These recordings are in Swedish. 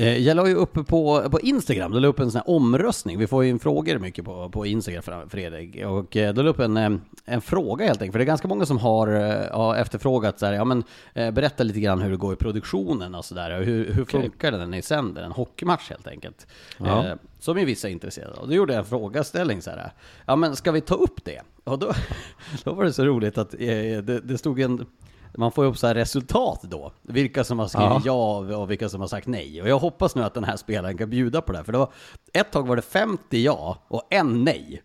Eh, Jag la ju uppe på, på Instagram, då la upp en sån här omröstning. Vi får ju in frågor mycket på, på Instagram, Fre- Fredrik. Och eh, då la upp en, eh, en fråga helt enkelt. För det är ganska många som har, har efterfrågat så här, ja men berätta lite grann hur det går i produktionen och sådär. Hur, hur funkar det när ni sänder en hockeymatch helt enkelt? Ja. Eh, Som ju vissa är intresserade av. Då gjorde jag en frågaställning så här. Ja men ska vi ta upp det? Och då, då var det så roligt att eh, det, det stod en man får ju upp så här resultat då. Vilka som har skrivit ja. och vilka som har sagt nej. Och jag hoppas nu att den här spelaren kan bjuda på det. här, För det var, ett tag var det 50 ja och en nej.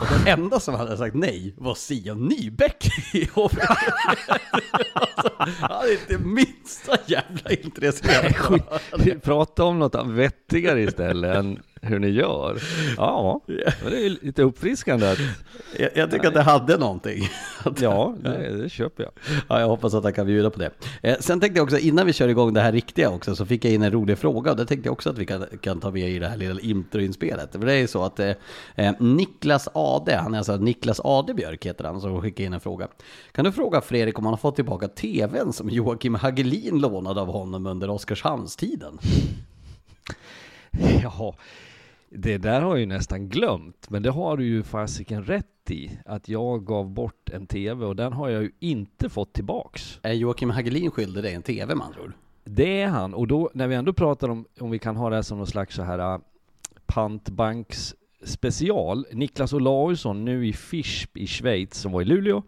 Och den enda som hade sagt nej var Sion Nybäck i HV. alltså, han är inte minsta jävla intresserad. Vi pratar om något vettigare istället än hur ni gör. Ja, men det är lite uppfriskande att, jag, jag tycker att det hade någonting. Ja, det, det köper jag. Ja, jag hoppas att han kan bjuda på det. Eh, sen tänkte jag också, innan vi kör igång det här riktiga också, så fick jag in en rolig fråga. Och det tänkte jag också att vi kan, kan ta med i det här lilla introinspelet. För det är ju så att eh, eh, Niklas Ade, han är alltså Niklas Adebjörk heter han, som skickade in en fråga. Kan du fråga Fredrik om han har fått tillbaka tvn som Joakim Hagelin lånade av honom under Oskarshamnstiden? Ja, det där har jag ju nästan glömt, men det har du ju fasiken rätt i. Att jag gav bort en TV och den har jag ju inte fått tillbaks. Är Joakim Hagelin skyldig dig en tv man tror? Det är han, och då när vi ändå pratar om, om vi kan ha det här som någon slags så här äh, pantbanks special. Niklas Olausson, nu i Fisch i Schweiz, som var i Luleå.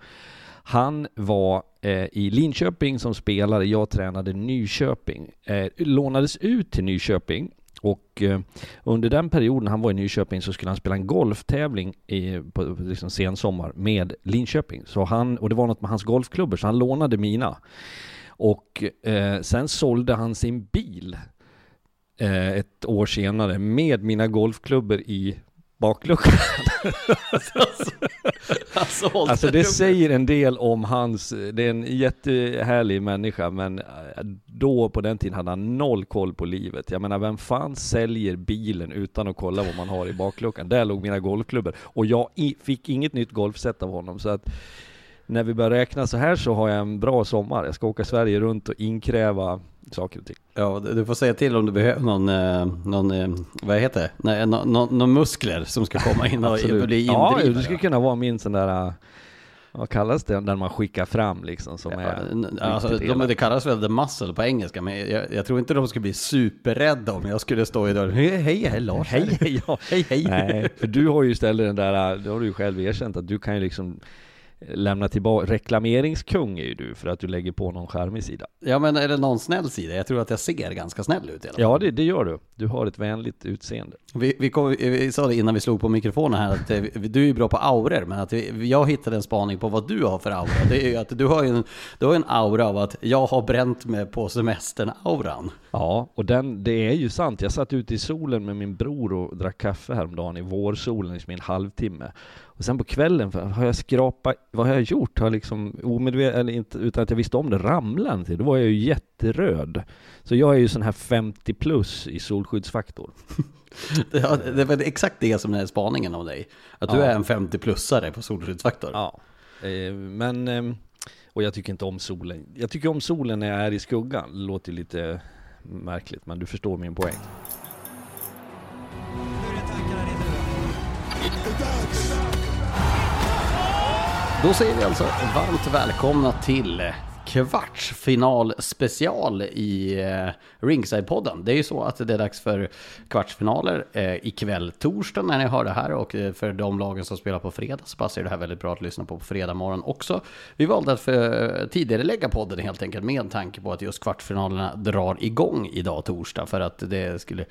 Han var eh, i Linköping som spelare, jag tränade Nyköping. Eh, lånades ut till Nyköping och eh, under den perioden han var i Nyköping så skulle han spela en golftävling i, på, på liksom sensommar med Linköping. Så han, och det var något med hans golfklubbor, så han lånade mina. Och eh, sen sålde han sin bil eh, ett år senare med mina golfklubbor i bakluckan. Alltså, Alltså dig det säger en del om hans, det är en jättehärlig människa men eh, då på den tiden hade han noll koll på livet. Jag menar vem fan säljer bilen utan att kolla vad man har i bakluckan? Där låg mina golfklubbor och jag fick inget nytt golfset av honom så att när vi börjar räkna så här så har jag en bra sommar. Jag ska åka Sverige runt och inkräva saker och ting. Ja, du du får säga till om du behöver någon, eh, någon eh, vad heter det, Nej, nå- nå- någon muskler som ska komma in och Absolut. bli Ja, indrivare. det skulle kunna vara min sån där, äh, vad kallas det, den man skickar fram liksom som Ja, är alltså, de, det kallas väl the muscle på engelska, men jag, jag tror inte de skulle bli superrädda om jag skulle stå i dörren. Hej, hej, hej Lars. Hej, hej, ja. hej, hej. Nej, för du har ju istället den där, det har du ju själv erkänt att du kan ju liksom lämna tillbaka, reklameringskung är ju du för att du lägger på någon charmig sida. Ja, men är det någon snäll sida? Jag tror att jag ser ganska snäll ut i alla fall. Ja, det, det gör du. Du har ett vänligt utseende. Vi, vi, kom, vi sa det innan vi slog på mikrofonen här att eh, du är bra på auror, men att vi, jag hittade en spaning på vad du har för aura. Det är ju att du har en, du har en aura av att jag har bränt mig på semestern-auran. Ja, och den, det är ju sant. Jag satt ute i solen med min bror och drack kaffe häromdagen i vårsolen liksom i en halvtimme. Och sen på kvällen har jag skrapat vad har jag gjort? Har liksom omedvetet, eller inte, utan att jag visste om det, ramlat. Då var jag ju jätteröd. Så jag är ju sån här 50 plus i solskyddsfaktor. Ja, det var exakt det som är spaningen av dig. Att du Ja. är en 50-plussare på solskyddsfaktor. Ja. Eh, Men, eh, och jag tycker inte om solen. Jag tycker om solen när jag är i skuggan. Det låter lite märkligt, men du förstår min poäng. Då säger vi alltså varmt välkomna till Kvartsfinalspecial i eh, Ringside-podden. Det är ju så att det är dags för kvartsfinaler eh, ikväll torsdag när ni hör det här och eh, för de lagen som spelar på fredag så passar det här väldigt bra att lyssna på på fredag morgon också. Vi valde att eh, för, tidigare lägga podden helt enkelt med tanke på att just kvartsfinalerna drar igång idag torsdag för att det skulle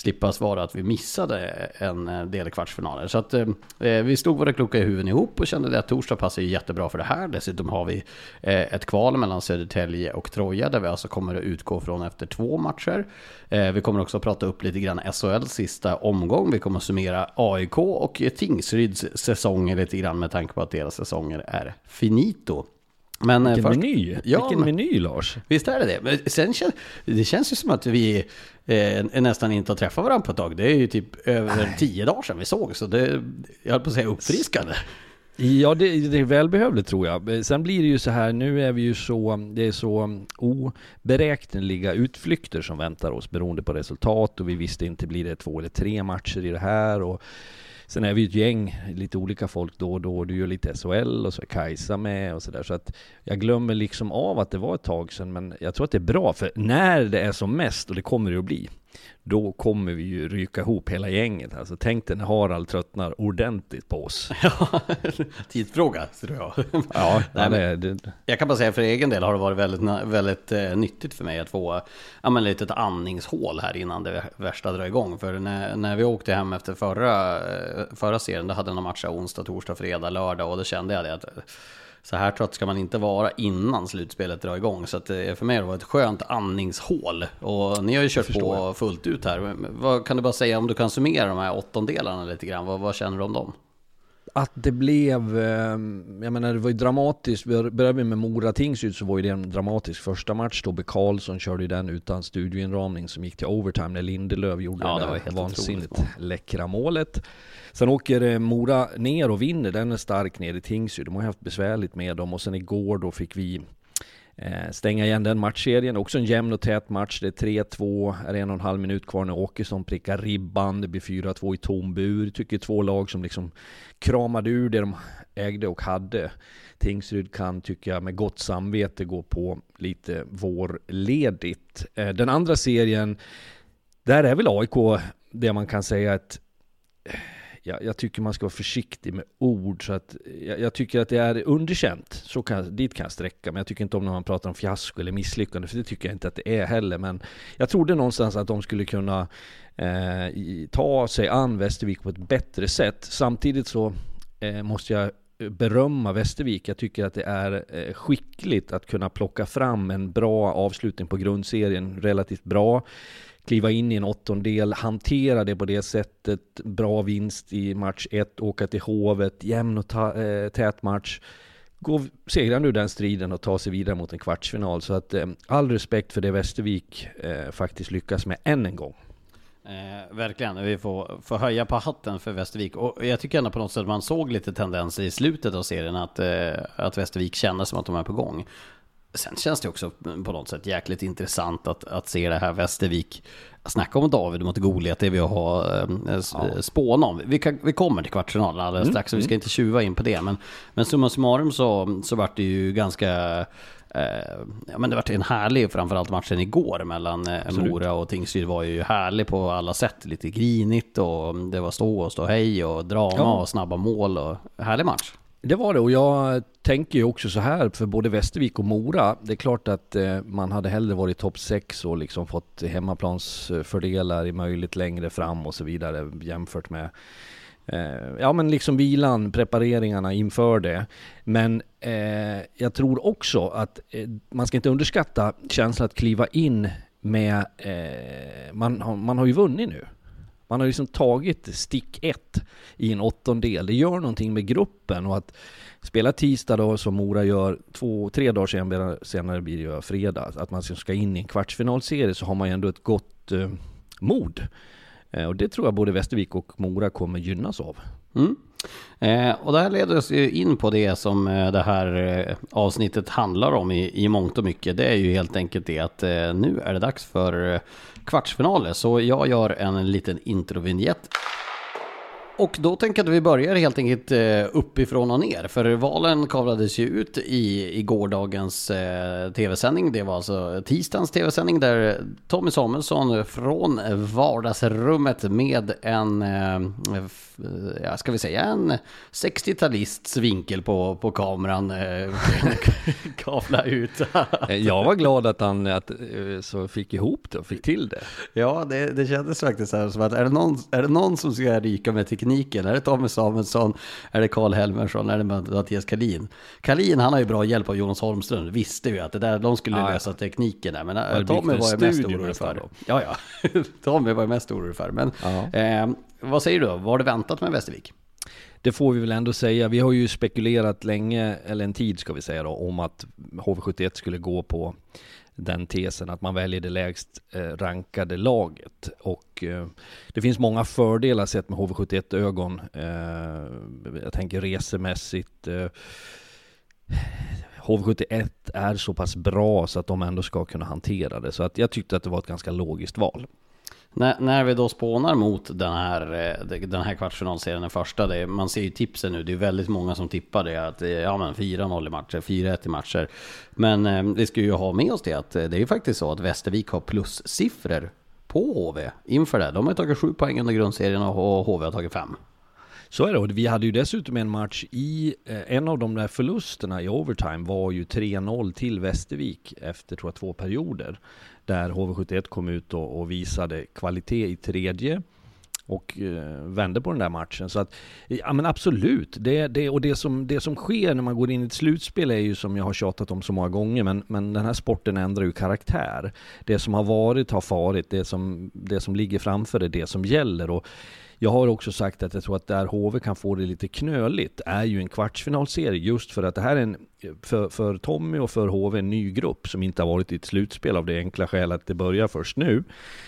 slippas vara att vi missade en eh, del kvartsfinaler. Så att eh, eh, vi stod våra kloka i huvuden ihop och kände det att torsdag passar ju jättebra för det här. Dessutom har vi eh, ett kval mellan Södertälje och Troja där vi alltså kommer att utgå från efter två matcher. Eh, vi kommer också att prata upp lite grann SHLs sista omgång. Vi kommer att summera AIK och Tingsryds säsonger lite grann med tanke på att deras säsonger är finito. Men eh, Vilken först- meny! Ja, Vilken men- meny Lars! Visst är det det. Men sen kän, det känns ju som att vi eh, nästan inte har träffat varandra på ett tag. Det är ju typ över tio dagar sedan vi såg. Så det, jag höll på att säga uppfriskande. Ja, det, det är välbehövligt tror jag. Eh, sen blir det ju så här, nu är vi ju så, det är så mm, oberäkneliga utflykter som väntar oss beroende på resultat och vi visste inte, blir det två eller tre matcher i det här och Sen är vi ju ett gäng, lite olika folk då och då. Du gör lite SHL och så är Kajsa med och sådär. Så att jag glömmer liksom av att det var ett tag sedan. Men jag tror att det är bra, för när det är som mest, och det kommer det att bli, då kommer vi ju ryka ihop hela gänget. Alltså tänk dig när Harald tröttnar ordentligt på oss. Ja, tidsfråga tror jag. Ja, Nej, det, det, Jag kan bara säga för egen del har det varit väldigt, väldigt eh, nyttigt för mig att få ja, men lite ett andningshål här innan det värsta drar igång. För när, när vi åkte hem efter förra, eh, förra serien, då hade någon match onsdag, torsdag, fredag, lördag och då kände jag det att så här trött ska man inte vara innan slutspelet drar igång. Så att eh, för mig har det varit ett skönt andningshål. Och ni har ju kört på fullt ut här. Vad kan du bara säga om du kan summera de här åttondelarna lite grann? Vad, vad känner du om dem? Att det blev, eh, jag menar det var ju dramatiskt, började vi med Mora Tingsryd så var ju det en dramatisk första match. Tobbe Karlsson körde ju den utan studioinramning som gick till overtime när Lindelöf gjorde Ja, det, det var helt vansinnigt otroligt läckra målet. Sen åker eh, Mora ner och vinner, den är stark ner i Tingsryd. De har haft besvärligt med dem och sen igår då fick vi Eh, stänga igen den matchserien. Också en jämn och tät match. Det är 3-2, är en och en halv minut kvar när Åkesson prickar ribban. Det blir 4-2 i tom bur. Tycker två lag som liksom kramade ur det de ägde och hade. Tingsryd kan, tycker jag, med gott samvete gå på lite vårledigt. Eh, den andra serien, där är väl AIK det man kan säga att eh, jag, jag tycker man ska vara försiktig med ord så att jag, jag tycker att det är underkänt. Så kan, dit kan jag sträcka, men jag tycker inte om när man pratar om fiasko eller misslyckande, för det tycker jag inte att det är heller. Men jag trodde någonstans att de skulle kunna eh, ta sig an Västervik på ett bättre sätt. Samtidigt så eh, måste jag berömma Västervik. Jag tycker att det är eh, skickligt att kunna plocka fram en bra avslutning på grundserien, relativt bra kliva in i en åttondel, hantera det på det sättet, bra vinst i match 1, åka till Hovet, jämn och ta, eh, tät match. Gå segrande ur den striden och ta sig vidare mot en kvartsfinal. Så att eh, all respekt för det Västervik eh, faktiskt lyckas med än en gång. Eh, verkligen, vi får, får höja på hatten för Västervik. Och jag tycker ändå på något sätt man såg lite tendenser i slutet av serien att, eh, att Västervik kändes som att de är på gång. Sen känns det också på något sätt jäkligt intressant att, att se det här Västervik. Snacka om David mot Goliat, det vi har eh, s- spåna om. Vi, kan, vi kommer till kvartsfinalen alldeles strax, så vi ska inte tjuva in på det. Men, men summa summarum så, så vart det ju ganska... Eh, ja men det vart en härlig, framförallt matchen igår mellan eh, Mora och Tingsryd var ju härlig på alla sätt. Lite grinigt och det var stå och stå hej och drama Ja. och snabba mål och härlig match. Det var det och jag tänker ju också så här för både Västervik och Mora. Det är klart att eh, man hade hellre varit topp 6 och liksom fått hemmaplansfördelar i möjligt längre fram och så vidare jämfört med eh, ja men liksom vilan, prepareringarna inför det. Men eh, jag tror också att eh, man ska inte underskatta känslan att kliva in med, eh, man, har, man har ju vunnit nu. Man har liksom tagit stick ett i en åttondel. Det gör någonting med gruppen och att spela tisdag då som Mora gör, två, tre dagar senare, senare blir det ju fredag. Att man ska in i en kvartsfinalserie så har man ju ändå ett gott eh, mod. Eh, och det tror jag både Västervik och Mora kommer gynnas av. Mm. Eh, och det här leder oss ju in på det som eh, det här eh, avsnittet handlar om i, i mångt och mycket. Det är ju helt enkelt det att eh, nu är det dags för eh, kvartsfinaler. Så jag gör en liten introvinjett. Och då tänker jag att vi börjar helt enkelt eh, uppifrån och ner. För valen kavlades ju ut i, i gårdagens eh, tv-sändning. Det var alltså tisdagens tv-sändning där Tommy Samuelsson från vardagsrummet med en, eh, ja, ska vi säga en 60-talists vinkel på, på kameran kavla ut. jag var glad att han att, så fick ihop det och fick till det. Ja, det, det kändes faktiskt här som att är det någon, är det någon som ska ryka med teknik tekniken? Är det Tommy Samuelsson? Är det Karl Helmersson? Är det Mattias Kalin? Kalin, han har ju bra hjälp av Jonas Holmström. Visste ju att det där, de skulle ja, lösa tekniken där. Men äh, Tommy var ju mest orolig för. Ja, ja. Tommy var ju mest orolig för. Men eh, vad säger du då? Var det väntat med Västervik? Det får vi väl ändå säga. Vi har ju spekulerat länge, eller en tid ska vi säga då, om att HV71 skulle gå på den tesen att man väljer det lägst eh, rankade laget. Och eh, det finns många fördelar sett med HV71-ögon. Eh, jag tänker resemässigt. HV71 är så pass bra så att de ändå ska kunna hantera det. Så att jag tyckte att det var ett ganska logiskt val. När, när vi då spånar mot den här, eh, den här kvartsfinalserien, den första, det, man ser ju tipsen nu, det är väldigt många som tippar det, att ja men 4-0 i matcher, 4-1 i matcher. Men eh, vi ska ju ha med oss det att eh, det är ju faktiskt så att Västervik har plussiffror på HV inför det. De har tagit 7 poäng under grundserien och HV har tagit 5. Så är det, och vi hade ju dessutom en match i, eh, en av de där förlusterna i overtime var ju 3-0 till Västervik efter tror jag två perioder där HV71 kom ut och, och visade kvalitet i tredje och eh, vände på den där matchen. Så att, ja men absolut. Det, det, och det som, det som sker när man går in i ett slutspel är ju som jag har tjatat om så många gånger, men, men den här sporten ändrar ju karaktär. Det som har varit har farit, det som, det som ligger framför är det som gäller. Och jag har också sagt att jag tror att där HV kan få det lite knöligt är ju en kvartsfinalserie just för att det här är en, för, för Tommy och för HV en ny grupp som inte har varit i ett slutspel av det enkla skälet att det börjar först nu.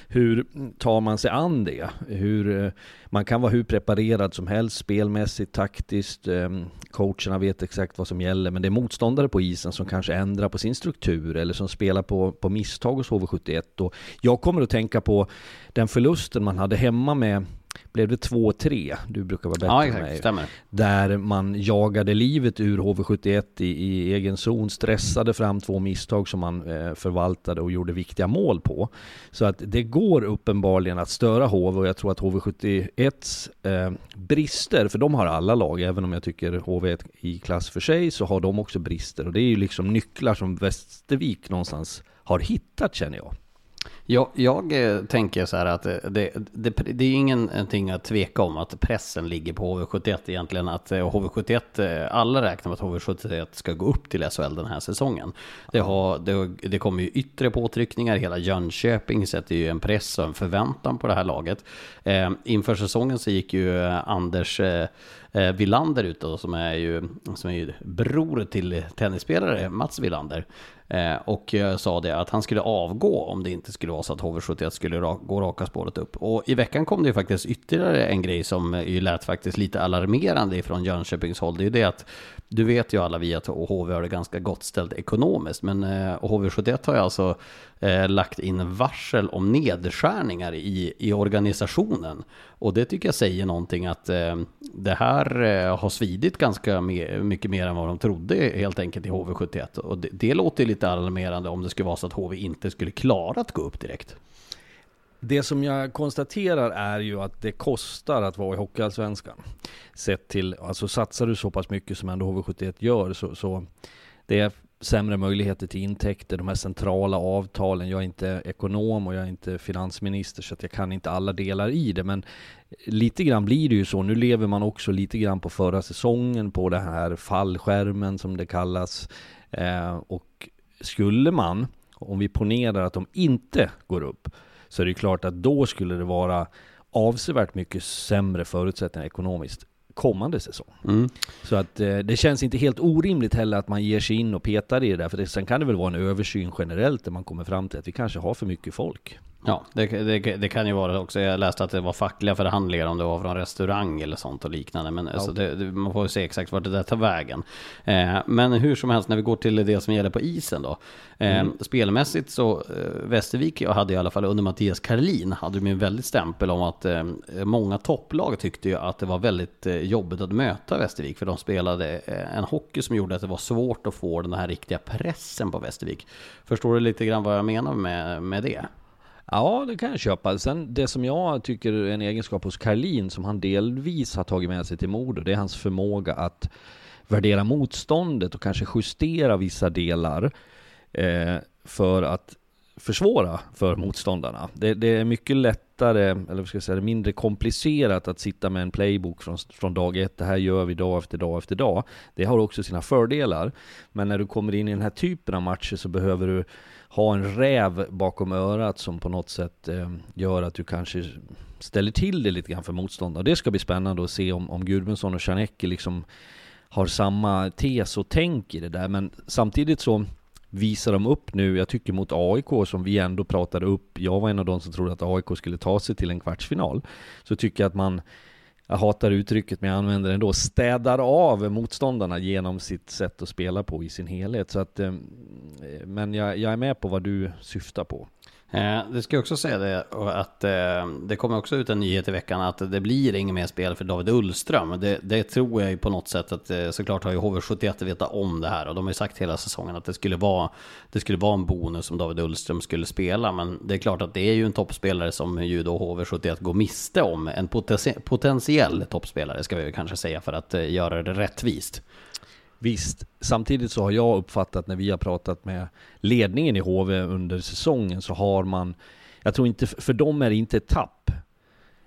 Hur tar man sig an det? Hur, eh, man kan vara hur preparerad som helst spelmässigt, taktiskt, ehm, coacherna vet exakt vad som gäller men det är motståndare på isen som kanske ändrar på sin struktur eller som spelar på, på misstag hos HV71 och jag kommer att tänka på den förlusten man hade hemma med blev det 2-3, du brukar vara bättre ja, exakt, mig. Stämmer. Där man jagade livet ur HV71 i, i egen zon, stressade fram två misstag som man eh, förvaltade och gjorde viktiga mål på. Så att det går uppenbarligen att störa HV och jag tror att HV71s eh, brister, för de har alla lag, även om jag tycker HV i klass för sig, så har de också brister. Och det är ju liksom nycklar som Västervik någonstans har hittat känner jag. Jag, jag eh, tänker så här att eh, det, det, det, är ingenting att tveka om att pressen ligger på HV71 egentligen. Att eh, HV71, alla räknar med att HV71 ska gå upp till SHL den här säsongen. Det, har, det, det kommer ju yttre påtryckningar, hela Jönköping sätter ju en press och en förväntan på det här laget. Eh, inför säsongen så gick ju eh, Anders eh, Villander ut då, som är ju, som är ju bror till tennisspelare Mats Villander. Eh, och sa det att han skulle avgå om det inte skulle vara så att HV71 skulle gå raka spåret upp. Och i veckan kom det ju faktiskt ytterligare en grej som eh, ju lät faktiskt lite alarmerande ifrån Jönköpings håll. Det är ju det att du vet ju alla vi att HV har det ganska gott ställt ekonomiskt, men eh, HV71 har ju alltså eh, lagt in varsel om nedskärningar i, i organisationen. Och det tycker jag säger någonting att eh, det här har svidit ganska mycket mer än vad de trodde helt enkelt i HV71. Och det, det låter lite alarmerande om det skulle vara så att HV inte skulle klara att gå upp direkt. Det som jag konstaterar är ju att det kostar att vara i Hockeyallsvenskan. Sett till, alltså satsar du så pass mycket som ändå HV71 gör så, så det är sämre möjligheter till intäkter, de här centrala avtalen. Jag är inte ekonom och jag är inte finansminister så att jag kan inte alla delar i det. Men lite grann blir det ju så. Nu lever man också lite grann på förra säsongen på den här fallskärmen som det kallas. Eh, och skulle man, om vi ponerar att de inte går upp, så är det klart att då skulle det vara avsevärt mycket sämre förutsättningar ekonomiskt kommande säsong. Mm. Så att eh, det känns inte helt orimligt heller att man ger sig in och petar i det där, för det, sen kan det väl vara en översyn generellt där man kommer fram till att vi kanske har för mycket folk. Ja, det, det, det kan ju vara också. Jag läste att det var fackliga förhandlingar om det var från restaurang eller sånt och liknande. Men alltså det, det, man får ju se exakt vart det där tar vägen. Eh, men hur som helst, när vi går till det som gäller på isen då. Eh, Mm. Spelmässigt så, eh, Västervik hade i alla fall under Mattias Karlin, hade de ju en väldigt stämpel om att eh, många topplag tyckte ju att det var väldigt eh, jobbigt att möta Västervik. För de spelade eh, en hockey som gjorde att det var svårt att få den här riktiga pressen på Västervik. Förstår du lite grann vad jag menar med, med det? Ja, det kan jag köpa. Sen det som jag tycker är en egenskap hos Karlin som han delvis har tagit med sig till Modo, det är hans förmåga att värdera motståndet och kanske justera vissa delar eh, för att försvåra för motståndarna. Det, det är mycket lättare, eller vad ska jag säga, mindre komplicerat att sitta med en playbook från, från dag ett. Det här gör vi dag efter dag efter dag. Det har också sina fördelar. Men när du kommer in i den här typen av matcher så behöver du ha en räv bakom örat som på något sätt eh, gör att du kanske ställer till det lite grann för motståndare. Det ska bli spännande att se om, om Gudmundsson och Janecki liksom har samma tes och tänk i det där. Men samtidigt så visar de upp nu, jag tycker mot AIK som vi ändå pratade upp, jag var en av de som trodde att AIK skulle ta sig till en kvartsfinal, så tycker jag att man jag hatar uttrycket men jag använder det ändå, städar av motståndarna genom sitt sätt att spela på i sin helhet. Så att, eh, men jag, jag är med på vad du syftar på. Eh, det ska jag också säga det, att eh, det kommer också ut en nyhet i veckan att det blir inget mer spel för David Ullström. Det, det tror jag ju på något sätt att eh, såklart har ju HV71 vetat om det här och de har ju sagt hela säsongen att det skulle vara det skulle vara en bonus om David Ullström skulle spela. Men det är klart att det är ju en toppspelare som ju då HV71 går miste om. En poten- potentiell toppspelare ska vi väl kanske säga för att eh, göra det rättvist. Visst, samtidigt så har jag uppfattat när vi har pratat med ledningen i HV under säsongen så har man, jag tror inte, för dem är det inte ett tapp.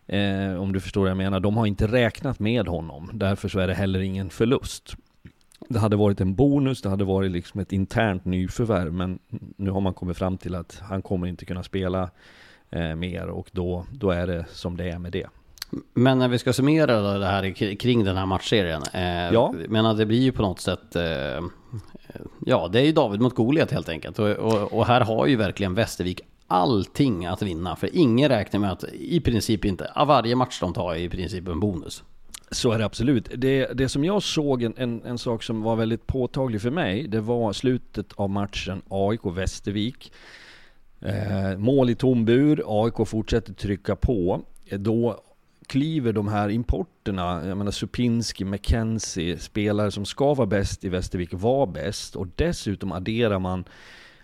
Eh, om du förstår vad jag menar. De har inte räknat med honom. Därför så är det heller ingen förlust. Det hade varit en bonus, det hade varit liksom ett internt nyförvärv. Men nu har man kommit fram till att han kommer inte kunna spela eh, mer och då, då är det som det är med det. Men när vi ska summera det här kring den här matchserien. Eh, Ja. Men det blir ju på något sätt... Eh, ja, det är ju David mot Goliat helt enkelt. Och, och, och här har ju verkligen Västervik allting att vinna. För ingen räknar med att i princip inte... ja, Varje match de tar är i princip en bonus. Så är det absolut. Det, det som jag såg, en, en, en sak som var väldigt påtaglig för mig, det var slutet av matchen AIK-Västervik. Eh, mål i tom bur, AIK fortsätter trycka på. Eh, Då kliver de här importerna, jag menar Supinski, McKenzie, spelare som ska vara bäst i Västervik, var bäst. Och dessutom adderar man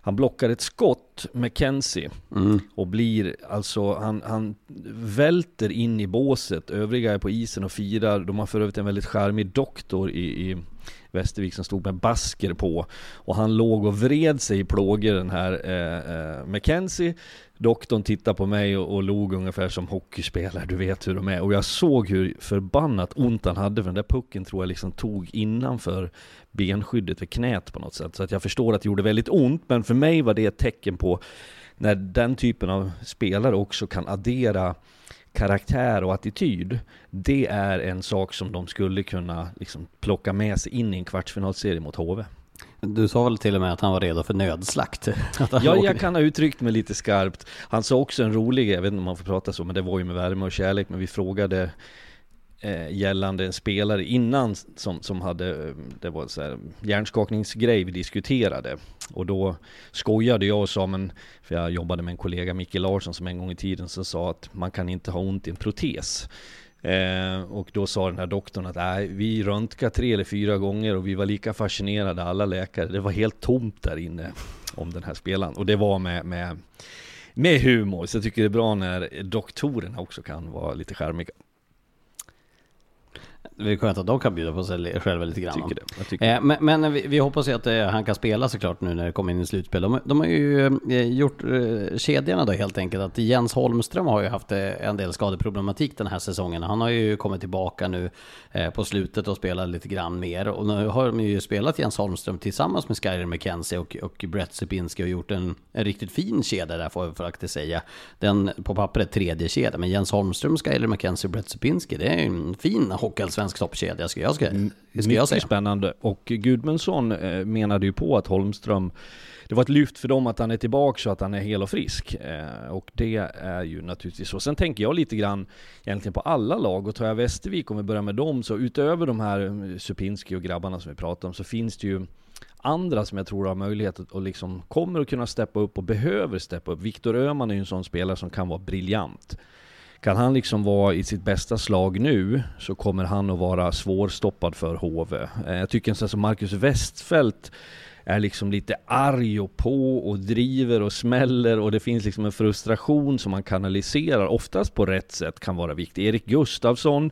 han blockar ett skott, McKenzie, och blir alltså, han, han välter in i båset. Övriga är på isen och firar. De har för övrigt en väldigt charmig doktor i, i Västervik som stod med basker på. Och han låg och vred sig i plågor den här eh, eh, McKenzie. Doktorn tittade på mig och, och log ungefär som hockeyspelare, du vet hur de är. Och jag såg hur förbannat ont han hade för den där pucken tror jag liksom tog innanför benskyddet vid knät på något sätt. Så att jag förstår att det gjorde väldigt ont, men för mig var det ett tecken på när den typen av spelare också kan addera karaktär och attityd. Det är en sak som de skulle kunna liksom plocka med sig in i en kvartsfinalserie mot HV. Du sa väl till och med att han var redo för nödslakt? Ja, jag kan ha uttryckt mig lite skarpt. Han sa också en rolig, jag vet inte om man får prata så, men det var ju med värme och kärlek, men vi frågade eh, gällande en spelare innan som, som hade, eh, det var så här hjärnskakningsgrej vi diskuterade. Och då skojade jag och sa, men, för jag jobbade med en kollega, Micke Larsson, som en gång i tiden så sa att man kan inte ha ont i en protes. Eh, och då sa den här doktorn att nej, vi röntgade tre eller fyra gånger och vi var lika fascinerade alla läkare. Det var helt tomt där inne om den här spelaren. Och det var med, med, med humor. Så jag tycker det är bra när doktorerna också kan vara lite charmiga. Det är skönt att de kan bjuda på sig själva lite grann. Tycker det. Tycker Eh, men men vi, vi hoppas ju att eh, han kan spela såklart nu när det kommer in i slutspel. De, de har ju eh, gjort eh, kedjorna då helt enkelt. Att Jens Holmström har ju haft eh, en del skadeproblematik den här säsongen. Han har ju kommit tillbaka nu eh, på slutet och spelat lite grann mer. Och nu har de ju spelat Jens Holmström tillsammans med Skyler McKenzie och, och Brett Sipinski och gjort en, en riktigt fin kedja där får jag faktiskt säga. Den på pappret tredje kedja. Men Jens Holmström, Skyler McKenzie och Brett Sipinski, det är ju en fin hockeyallsvensk toppkedja ska jag, ska, ska jag Mycket säga. spännande. Och Gudmundsson eh, menade ju på att Holmström, det var ett lyft för dem att han är tillbaka så att han är hel och frisk. Eh, och det är ju naturligtvis så. Sen tänker jag lite grann egentligen på alla lag. Och tar jag Västervik, om vi börjar med dem, så utöver de här eh, Supinski och grabbarna som vi pratar om, så finns det ju andra som jag tror har möjlighet att och liksom kommer att kunna steppa upp och behöver steppa upp. Viktor Öhman är ju en sån spelare som kan vara briljant. Kan han liksom vara i sitt bästa slag nu så kommer han att vara svårstoppad för HV. Eh, jag tycker en sån som Marcus Westfält är liksom lite arg och på och driver och smäller och det finns liksom en frustration som man kanaliserar, oftast på rätt sätt, kan vara viktig. Erik Gustafsson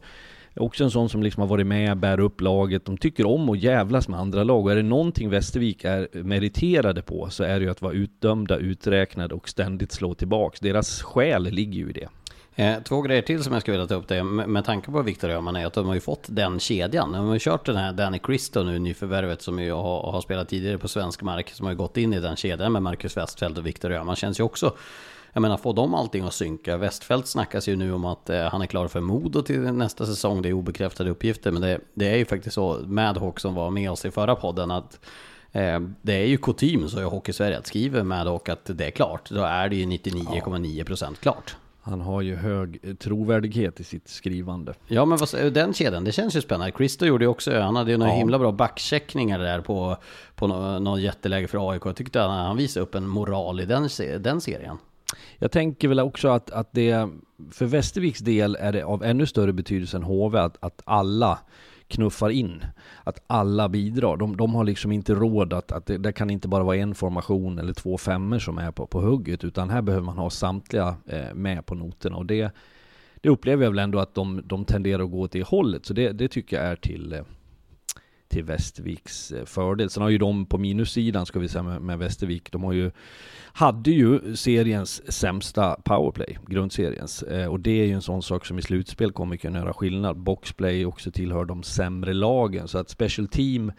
är också en sån som liksom har varit med, bär upp laget. De tycker om att jävlas med andra lag och är det någonting Västervik är meriterade på så är det ju att vara utdömda, uträknade och ständigt slå tillbaks. Deras själ ligger ju i det. Eh, två grejer till som jag skulle vilja ta upp det med, tanke på Viktor Öhman är att de har ju fått den kedjan. De har ju kört den här Danny Cristo nu, nyförvärvet som ju har, har spelat tidigare på svensk mark, som har ju gått in i den kedjan med Marcus Westfeldt och Viktor Öhman. Känns ju också, jag menar får de allting att synka? Westfeldt snackas ju nu om att eh, han är klar för Modo till nästa säsong, det är obekräftade uppgifter, men det, det är ju faktiskt så, Madhawk som var med oss i förra podden, att Eh, det är ju kutym så i Hockeysverige att skriver Madhawk att det är klart, då är det ju 99,9% klart. Han har ju hög eh, trovärdighet i sitt skrivande. Ja men vad, säger- den kedjan, det känns ju spännande. Christo gjorde ju också, han hade ju några Ja. himla bra backcheckningar där på, på nå- någon jätteläge för AIK. Jag tyckte att han visade upp en moral i den, den serien. Jag tänker väl också att, att det, för Västerviks del är det av ännu större betydelse än HV att, att alla knuffar in. Att alla bidrar. De, de har liksom inte råd att, att det, det kan inte bara vara en formation eller två femmor som är på, på hugget, utan här behöver man ha samtliga eh, med på noterna. Och det, det upplever jag väl ändå att de, de tenderar att gå åt det hållet. Så det, det tycker jag är till, eh, till Västerviks eh, fördel. Sen har ju de på minussidan, ska vi säga, med, med Västervik, de har ju, hade ju seriens sämsta powerplay, grundseriens. Eh, och det är ju en sån sak som i slutspel kommer kunna göra skillnad. Boxplay också tillhör de sämre lagen, så att special team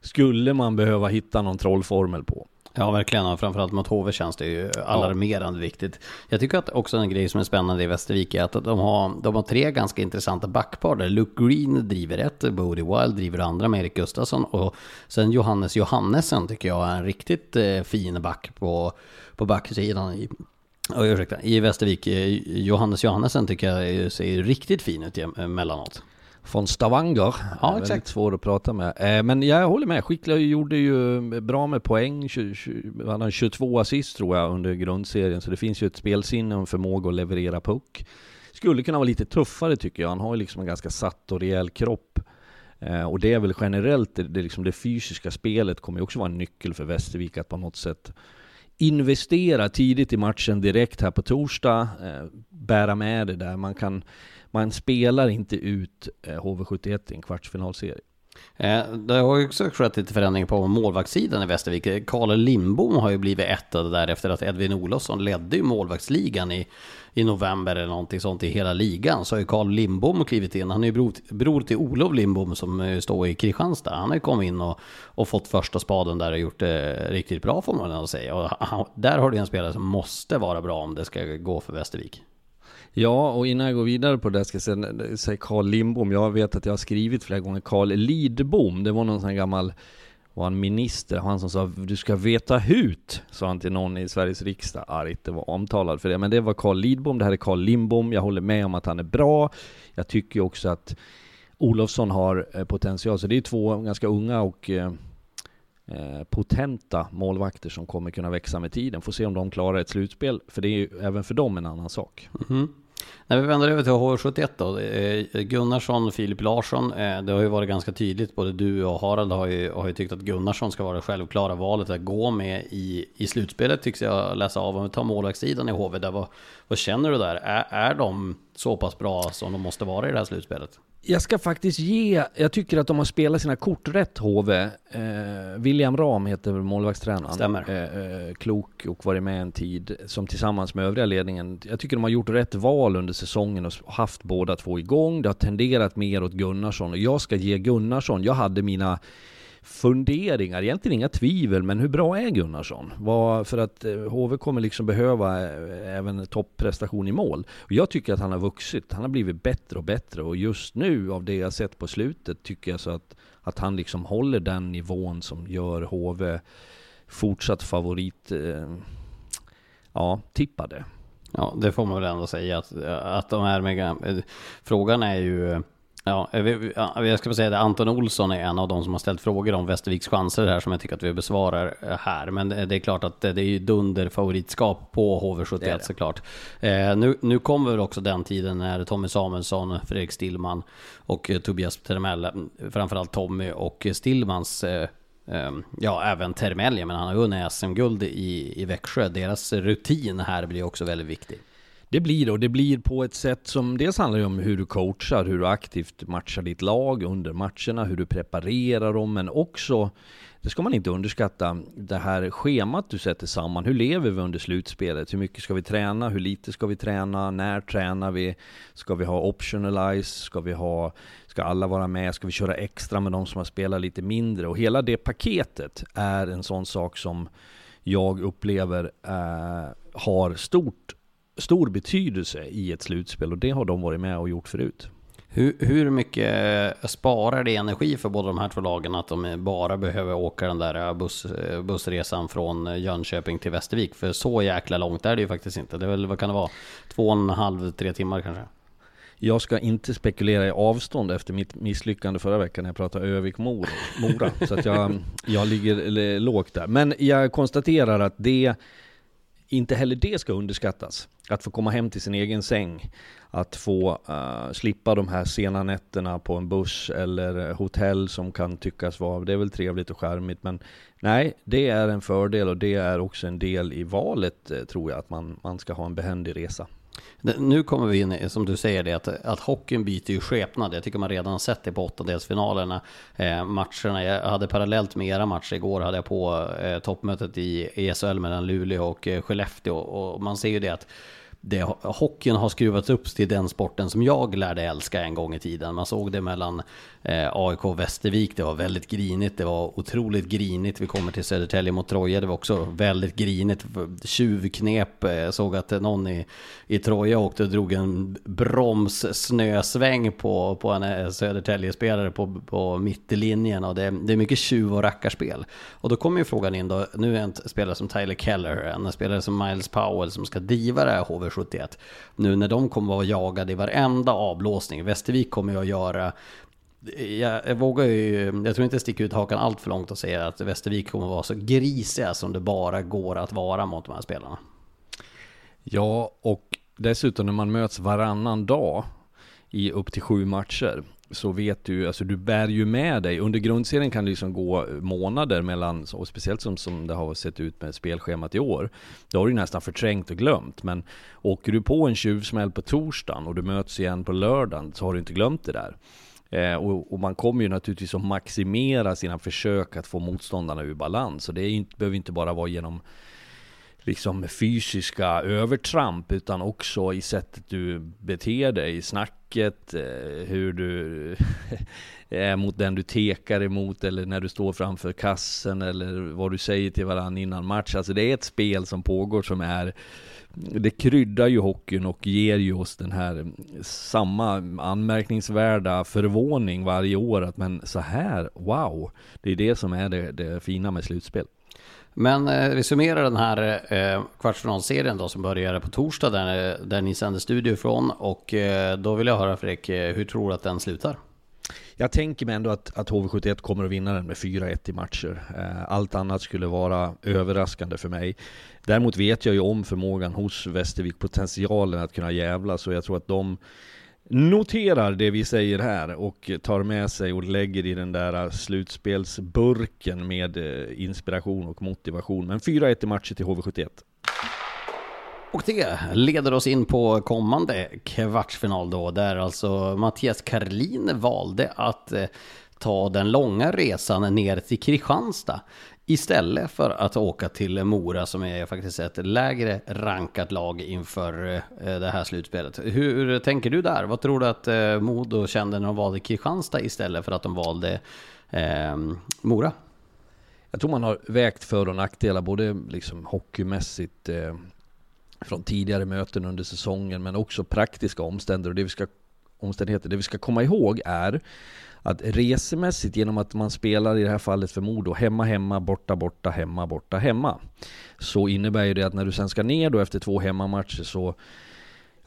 skulle man behöva hitta någon trollformel på. Ja verkligen, och framförallt mot HV känns det ju alarmerande viktigt. Jag tycker att också en grej som är spännande i Västervik är att de har, de har tre ganska intressanta backpar där. Luke Green driver ett, Bodie Wild driver det andra med Erik Gustafsson och sen Johannes Johannesen tycker jag är en riktigt eh, fin back på, på backsidan i, oh, ursäkta, i Västervik. Eh, Johannes Johannesen tycker jag ser riktigt fin ut emellanåt. Eh, från Stavanger. Ja, exakt. svår att prata med. Eh, Men jag håller med. Skickliga gjorde ju bra med poäng. 20, 20, han har 22 assist tror jag under grundserien. Så det finns ju ett spelsinne och en förmåga att leverera puck. Skulle kunna vara lite tuffare tycker jag. Han har ju liksom en ganska satt och rejäl kropp. Eh, Och det är väl generellt, det, det, liksom det fysiska spelet kommer ju också vara en nyckel för Västervik att på något sätt investera tidigt i matchen direkt här på torsdag, eh, bära med det där. Man, kan, man spelar inte ut eh, HV71 i en kvartsfinalserie. Eh, det har ju också skett lite förändringar på målvaktssidan i Västervik. Eh, Karl Lindbom har ju blivit etta där efter att Edvin Olofsson ledde ju målvaktsligan i, i november eller någonting sånt i hela ligan. Så har ju Karl Lindbom klivit in. Han är ju bror, bror till Olof Lindbom som står i Kristianstad. Han har ju kommit in och, och fått första spaden där och gjort det riktigt bra får man ändå säga. Och han, där har du en spelare som måste vara bra om det ska gå för Västervik. Ja, och innan jag går vidare på det ska jag säga, Carl Lindbom. Jag vet att jag har skrivit flera gånger Carl Lidbom. Det var någon sån här gammal, var han minister, han som sa du ska veta hut, sa han till någon i Sveriges riksdag. Argt, det var omtalad för det. Men det var Carl Lidbom, det här är Carl Lindbom. Jag håller med om att han är bra. Jag tycker ju också att Olofsson har eh, potential. Så det är två ganska unga och eh, eh, potenta målvakter som kommer kunna växa med tiden. Får se om de klarar ett slutspel, för det är ju även för dem en annan sak. Mhm. När vi vänder över till H71 då. Eh, Gunnarsson, Filip Larsson. Eh, det har ju varit ganska tydligt. Både du och Harald har ju, har ju tyckt att Gunnarsson ska vara det självklara valet att gå med i, i slutspelet. Tycks jag läsa av. Om vi tar målvaktssidan i HV. Där, vad, vad känner du där? Är, är de så pass bra som de måste vara i det här slutspelet? Jag ska faktiskt ge, jag tycker att de har spelat sina kort rätt HV. Eh, William Ram heter målvaktstränaren. Stämmer. Eh, eh, klok och varit med en tid, som tillsammans med övriga ledningen. Jag tycker de har gjort rätt val under säsongen och haft båda två igång. Det har tenderat mer åt Gunnarsson och jag ska ge Gunnarsson, jag hade mina funderingar, egentligen inga tvivel, men hur bra är Gunnarsson? Vad, för att eh, HV kommer liksom behöva eh, även topprestation i mål. Och jag tycker att han har vuxit, han har blivit bättre och bättre och just nu av det jag sett på slutet tycker jag så att, att han liksom håller den nivån som gör HV fortsatt favorit, eh, ja, tippade. Ja, det får man väl ändå säga att, att de är med. Eh, frågan är ju Ja, jag ska säga det, Anton Olsson är en av de som har ställt frågor om Västerviks chanser här som jag tycker att vi besvarar eh, här. Men det är klart att det är ju dunder favoritskap på HV71 det det. såklart. Eh, nu, nu kommer väl också den tiden när Tommy Samuelsson, Fredrik Stillman och eh, Tobias Termell, framförallt Tommy och Stillmans Ja, även Termell, men han har vunnit SM-guld i, i Växjö. Deras rutin här blir också väldigt viktig. Det blir det och det blir på ett sätt som dels handlar om hur du coachar, hur du aktivt matchar ditt lag under matcherna, hur du preparerar dem, men också, det ska man inte underskatta, det här schemat du sätter samman. Hur lever vi under slutspelet? Hur mycket ska vi träna? Hur lite ska vi träna? När tränar vi? Ska vi ha optionalize? Ska vi ha, ska alla vara med? Ska vi köra extra med de som har spelat lite mindre? Och hela det paketet är en sån sak som jag upplever eh, har stort stor betydelse i ett slutspel och det har de varit med och gjort förut. Hur, hur mycket sparar det energi för båda de här två lagen att de bara behöver åka den där buss, bussresan från Jönköping till Västervik? För så jäkla långt är det ju faktiskt inte. Det är väl, vad kan det vara? Två och en halv, tre timmar kanske? Jag ska inte spekulera i avstånd efter mitt misslyckande förra veckan när jag pratade Övik-Mora. så att jag, jag ligger lågt där. Men jag konstaterar att det inte heller det ska underskattas. Att få komma hem till sin egen säng, att få uh, slippa de här sena nätterna på en buss eller hotell som kan tyckas vara, det är väl trevligt och charmigt men nej, det är en fördel och det är också en del i valet eh, tror jag, att man, man ska ha en behändig resa. Nu kommer vi in i, som du säger, det att, att hockeyn byter ju skepnad. Jag tycker man redan har sett det på åttondelsfinalerna. Eh, matcherna, jag hade parallellt med era matcher igår, hade jag på eh, toppmötet i ESL mellan Luleå och eh, Skellefteå. Och man ser ju det att det, hockeyn har skruvats upp till den sporten som jag lärde älska en gång i tiden. Man såg det mellan eh, AIK och Västervik, det var väldigt grinigt, det var otroligt grinigt. Vi kommer till Södertälje mot Troja, det var också väldigt grinigt. Tjuvknep, jag såg att någon i, i Troja åkte och drog en bromssnösväng på, på en eh, Södertälje-spelare på, på mittlinjen. Och det, det är mycket tjuv och rackarspel. Och då kommer ju frågan in då, nu är en spelare som Tyler Keller, en spelare som Miles Powell som ska diva det här HV. 71. Nu när de kommer att vara jagade i varenda avblåsning, Västervik kommer ju att göra jag, jag vågar ju, jag tror inte jag sticker ut hakan allt för långt och säger att Västervik kommer att vara så grisiga som det bara går att vara mot de här spelarna. Ja, och dessutom när man möts varannan dag i upp till sju matcher så vet du, alltså du bär ju med dig. Under grundserien kan det liksom gå månader mellan, och speciellt som, som det har sett ut med spelschemat i år. Då har du nästan förträngt och glömt. Men åker du på en tjuvsmäll på torsdagen och du möts igen på lördagen så har du inte glömt det där. Eh, och, och, man kommer ju naturligtvis att maximera sina försök att få motståndarna ur balans. Och det är inte, behöver inte bara vara genom liksom fysiska övertramp utan också i sättet du beter dig, i snacket, eh, hur du är mot den du tekar emot eller när du står framför kassen eller vad du säger till varandra innan match. Alltså det är ett spel som pågår som är det kryddar ju hockeyn och ger ju oss den här samma anmärkningsvärda förvåning varje år att men så här, wow, det är det som är det, det fina med slutspel. Men eh, vi summerar den här eh, kvartsfinalserien då som börjar på torsdag där, där ni sänder studio ifrån och eh, då vill jag höra Fredrik, eh, hur tror du att den slutar? Jag tänker mig ändå att, att HV71 kommer att vinna den med 4-1 i matcher. Eh, allt annat skulle vara överraskande för mig. Däremot vet jag ju om förmågan hos Västervik, potentialen att kunna jävla, så jag tror att de noterar det vi säger här och tar med sig och lägger i den där slutspelsburken med eh, inspiration och motivation. Men 4-1 i matcher till HV71. Och det leder oss in på kommande kvartsfinal då, där alltså Mattias Karlin valde att eh, ta den långa resan ner till Kristianstad istället för att åka till Mora som är faktiskt ett lägre rankat lag inför eh, det här slutspelet. Hur tänker du där? Vad tror du att eh, Modo kände när de valde Kristianstad istället för att de valde eh, Mora? Jag tror man har vägt för och nackdelar både liksom hockeymässigt eh, från tidigare möten under säsongen men också praktiska omständigheter. Och det vi ska, omständigheter. Det vi ska komma ihåg är att resemässigt genom att man spelar i det här fallet för Modo hemma, hemma, borta, borta, hemma, borta, hemma. Så innebär ju det att när du sen ska ner då efter två hemmamatcher så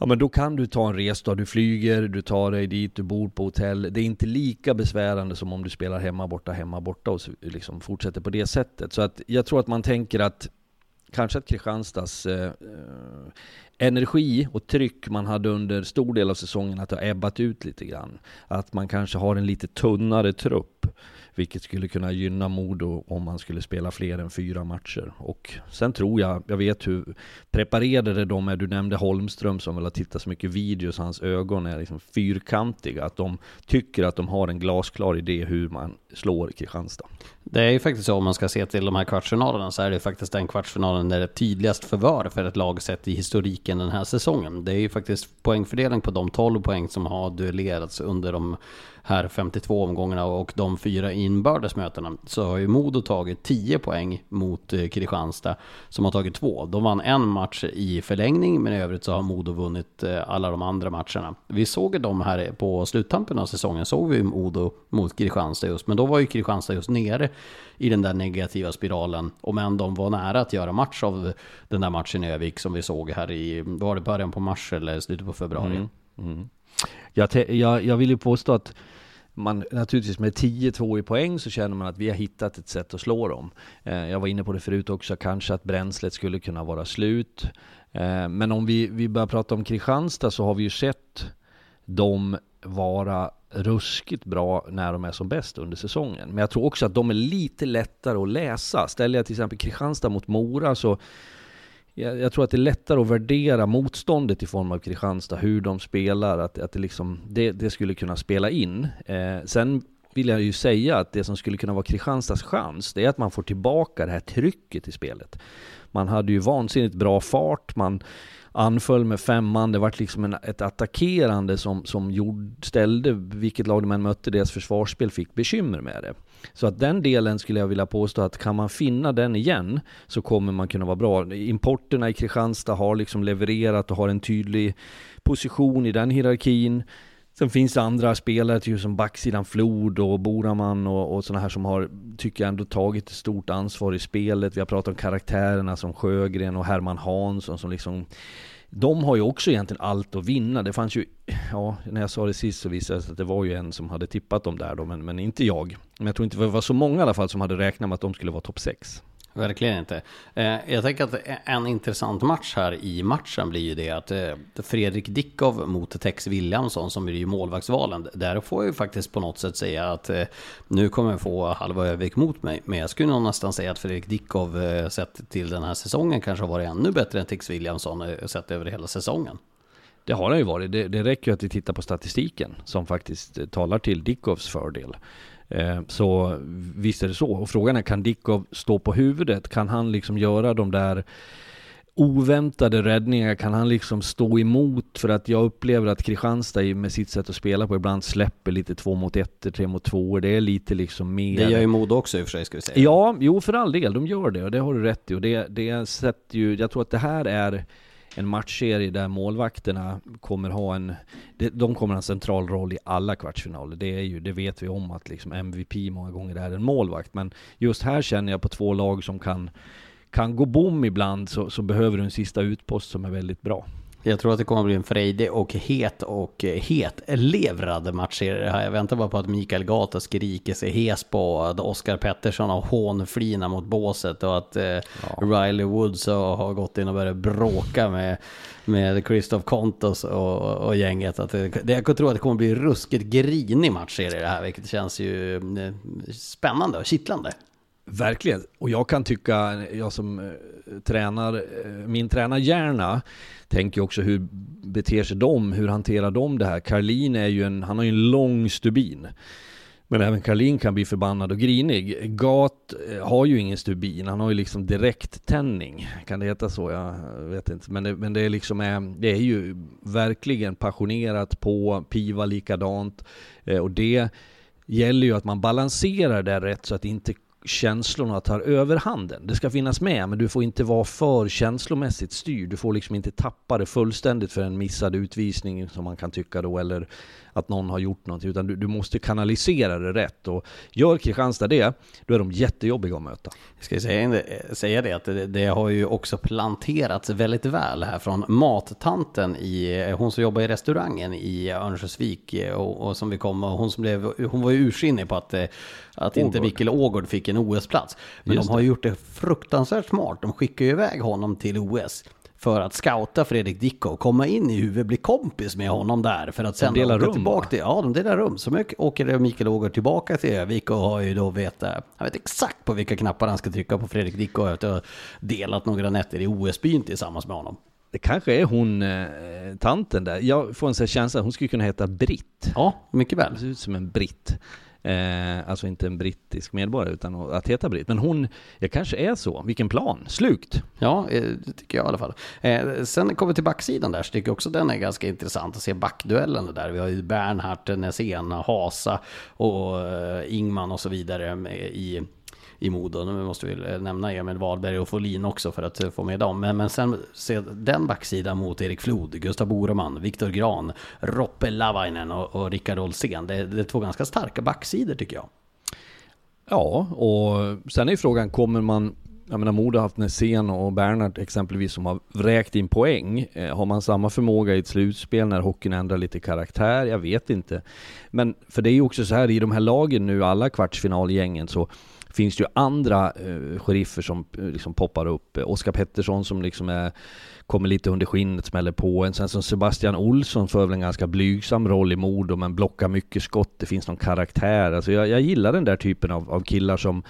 Ja men då kan du ta en resdag, du flyger, du tar dig dit, du bor på hotell. Det är inte lika besvärande som om du spelar hemma, borta, hemma, borta och liksom fortsätter på det sättet. Så att jag tror att man tänker att kanske att Kristianstads eh, eh, energi och tryck man hade under stor del av säsongen att det har ebbat ut lite grann. Att man kanske har en lite tunnare trupp. Vilket skulle kunna gynna Modo om man skulle spela fler än fyra matcher. Och sen tror jag, jag vet hur preparerade de är. Du nämnde Holmström som väl har tittat så mycket videos, hans ögon är liksom fyrkantiga. Att de tycker att de har en glasklar idé hur man slår Kristianstad. Det är ju faktiskt så om man ska se till de här kvartsfinalerna så är det faktiskt den kvartsfinalen där det är tydligast förvar för ett lag sett i historiken den här säsongen. Det är ju faktiskt poängfördelning på de 12 poäng som har duellerats under de här 52 omgångarna och de fyra inbördes mötena så har ju Modo tagit 10 poäng mot eh, Kristianstad som har tagit två. De vann en match i förlängning men i övrigt så har Modo vunnit eh, alla de andra matcherna. Vi såg dem här på sluttampen av säsongen, såg vi Modo mot Kristianstad just, men då var ju Kristianstad just nere i den där negativa spiralen. Och men de var nära att göra match av den där matchen i Övik som vi såg här i, var det början på mars eller slutet på februari? Mm. Mm. Jag, jag, jag vill ju påstå att man naturligtvis med 10-2 i poäng så känner man att vi har hittat ett sätt att slå dem. Eh, jag var inne på det förut också, kanske att bränslet skulle kunna vara slut. Eh, men om vi, vi börjar prata om Kristianstad så har vi ju sett dem vara ruskigt bra när de är som bäst under säsongen. Men jag tror också att de är lite lättare att läsa. Ställer jag till exempel Kristianstad mot Mora så jag, jag, tror att det är lättare att värdera motståndet i form av Kristianstad, hur de spelar, att, att det, liksom, det, det skulle kunna spela in. Eh, sen vill jag ju säga att det som skulle kunna vara Kristianstads chans, det är att man får tillbaka det här trycket i spelet. Man hade ju vansinnigt bra fart, man anföll med fem man, det var liksom en, ett attackerande som, som gjord, ställde, vilket lag de än mötte, deras försvarsspel fick bekymmer med det. Så att den delen skulle jag vilja påstå att kan man finna den igen så kommer man kunna vara bra. Importerna i Kristianstad har liksom levererat och har en tydlig position i den hierarkin. Sen finns det andra spelare, typ som backsidan Flod och Boraman och, och sådana här som har, tycker jag ändå tagit ett stort ansvar i spelet. Vi har pratat om karaktärerna som Sjögren och Herman Hansson som liksom de har ju också egentligen allt att vinna. Det fanns ju, ja, när jag sa det sist så visade det sig att det var ju en som hade tippat dem där då, men, men inte jag. Men jag tror inte det var så många i alla fall som hade räknat med att de skulle vara topp 6. Verkligen inte. Eh, jag tänker att en intressant match här i matchen blir ju det att eh, Fredrik Dickov mot Tex Williamson som är ju målvaktsvalen. Där får jag ju faktiskt på något sätt säga att eh, nu kommer jag få halva Övik mot mig. Men jag skulle nog nästan säga att Fredrik Dickov eh, sett till den här säsongen kanske har varit ännu bättre än Tex Williamson eh, sett över hela säsongen. Det har han ju varit. Det, det räcker ju att vi tittar på statistiken som faktiskt eh, talar till Dickovs fördel. Eh, så visst är det så. Och frågan är, kan Dickov stå på huvudet? Kan han liksom göra de där oväntade räddningar? Kan han liksom stå emot? För att jag upplever att Kristianstad med sitt sätt att spela på ibland släpper lite två mot ett, tre mot två. Det är lite liksom mer... Det gör ju Modo också i och för sig, ska vi säga. Ja, jo för all del, de gör det och det har du rätt i. Och det, det sätter ju, jag tror att det här är en matchserie där målvakterna kommer ha en, de kommer ha en central roll i alla kvartsfinaler. Det, är ju, det vet vi om att liksom MVP många gånger är en målvakt. Men just här känner jag på två lag som kan, kan gå bom ibland så, så behöver du en sista utpost som är väldigt bra. Jag tror att det kommer att bli en frejdig och het och het levrad match. Jag väntar bara på att Mikael Gata skriker sig hes på att Oskar Pettersson har hånflina mot båset och att eh, ja. Riley Woods har gått in och börjat bråka med, med Christoph Kontos och, och gänget. Att det, jag tror att det kommer att bli ruskigt grinig match i det här, vilket känns ju eh, spännande och kittlande. Verkligen. Och jag kan tycka, jag som eh, tränar, eh, min tränarhjärna tänker också hur beter sig de, hur hanterar de det här? Karlin är ju en, han har ju en lång stubin. Men även Karlin kan bli förbannad och grinig. Gat eh, har ju ingen stubin, han har ju liksom direkt tändning. Kan det heta så? Jag vet inte. Men det, men det är liksom, är, det är ju verkligen passionerat på, piva likadant. Eh, och det gäller ju att man balanserar det rätt så att inte känslorna tar överhanden. Det ska finnas med, men du får inte vara för känslomässigt styrd. Du får liksom inte tappa det fullständigt för en missad utvisning som man kan tycka då, eller att någon har gjort någonting, utan du, du måste kanalisera det rätt. Och gör Kristianstad det, då är de jättejobbiga att möta. Jag ska säga, säga det att det, det, har ju också planterats väldigt väl här från mattanten i, hon som jobbar i restaurangen i Örnsköldsvik och, och som vi kom, hon som blev, hon var ju ursinnig på att, att inte Mikkel Ågård fick en OS-plats. Men Just de har det. gjort det fruktansvärt smart, de skickar ju iväg honom till OS för att scouta Fredrik Dicko, komma in i huvudet, bli kompis med honom där för att sen de delar rum, tillbaka till, Ja, de delar rum. Så åker Mikael Ågård tillbaka till Övik och har ju då vet, jag vet exakt på vilka knappar han ska trycka på Fredrik Dicko efter att ha delat några nätter i OS-byn tillsammans med honom. Det kanske är hon, eh, tanten där. Jag får en sån känsla, hon skulle kunna heta Britt. Ja, mycket väl. Det ser ut som en britt. Eh, alltså inte en brittisk medborgare utan att heta britt. Men hon, jag kanske är så. Vilken plan. Slukt. Ja, eh, det tycker jag i alla fall. Eh, sen kommer vi till backsidan där så tycker jag också den är ganska intressant att se backduellen där. Vi har ju Bernhardt, Näsén, Hasa och eh, Ingman och så vidare i i Modo. Nu måste vi nämna Emil Wahlberg och Folin också för att få med dem. Men, men sen se den backsidan mot Erik Flod, Gustav Boreman, Viktor Gran, Roppe Lavainen och, och Rickard Olsén. Det, det är två ganska starka backsidor tycker jag. Ja, och sen är frågan, kommer man jag menar Modo har haft Nässén och Bernhard exempelvis som har vräkt in poäng. Eh, har man samma förmåga i ett slutspel när hockeyn ändrar lite karaktär? Jag vet inte. Men för det är ju också så här i de här lagen nu, alla kvartsfinalgängen, så finns det ju andra eh, sheriffer som eh, liksom poppar upp. Oskar Pettersson som liksom är, kommer lite under skinnet, smäller på en. Sen som Sebastian Olsson för väl en ganska blygsam roll i Modo, men blockar mycket skott. Det finns någon karaktär. Alltså jag, jag gillar den där typen av, av killar som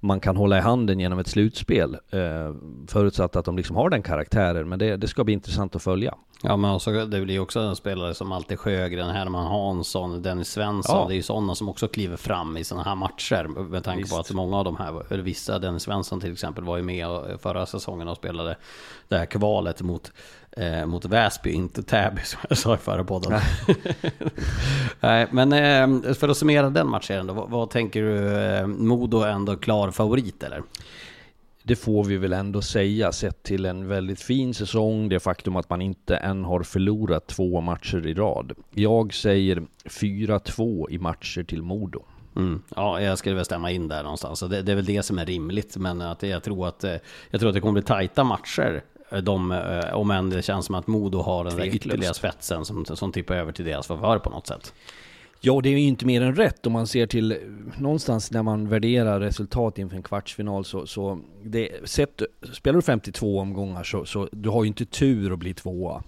man kan hålla i handen genom ett slutspel. Eh, förutsatt att de liksom har den karaktären, men det, det ska bli intressant att följa. Ja, men också, det blir också en spelare som alltid Sjögren, Herman Hansson, Dennis Svensson. Ja. Det är ju sådana som också kliver fram i sådana här matcher. Med tanke Visst. på att många av de här, eller vissa, Dennis Svensson till exempel, var ju med förra säsongen och spelade det här kvalet mot eh, mot Väsby, inte Täby som jag sa i förra podden. Nej, men eh, för att summera den matchen då, vad, vad tänker du? Eh, Modo ändå klar favorit eller? Det får vi väl ändå säga sett till en väldigt fin säsong. Det faktum att man inte än har förlorat två matcher i rad. Jag säger 4-2 i matcher till Modo. Mm. Ja, jag skulle väl stämma in där någonstans. Det, det, är väl det som är rimligt. Men att jag, tror att, eh, jag tror att det kommer bli tajta matcher de, eh, om än det känns som att Modo har den där ytterligare spetsen som, som tippar över till deras favör på något sätt. Ja, det är ju inte mer än rätt om man ser till eh, någonstans när man värderar resultat inför en kvartsfinal så, så det, sett, spelar du 52 omgångar så, så du har ju inte tur att bli tvåa.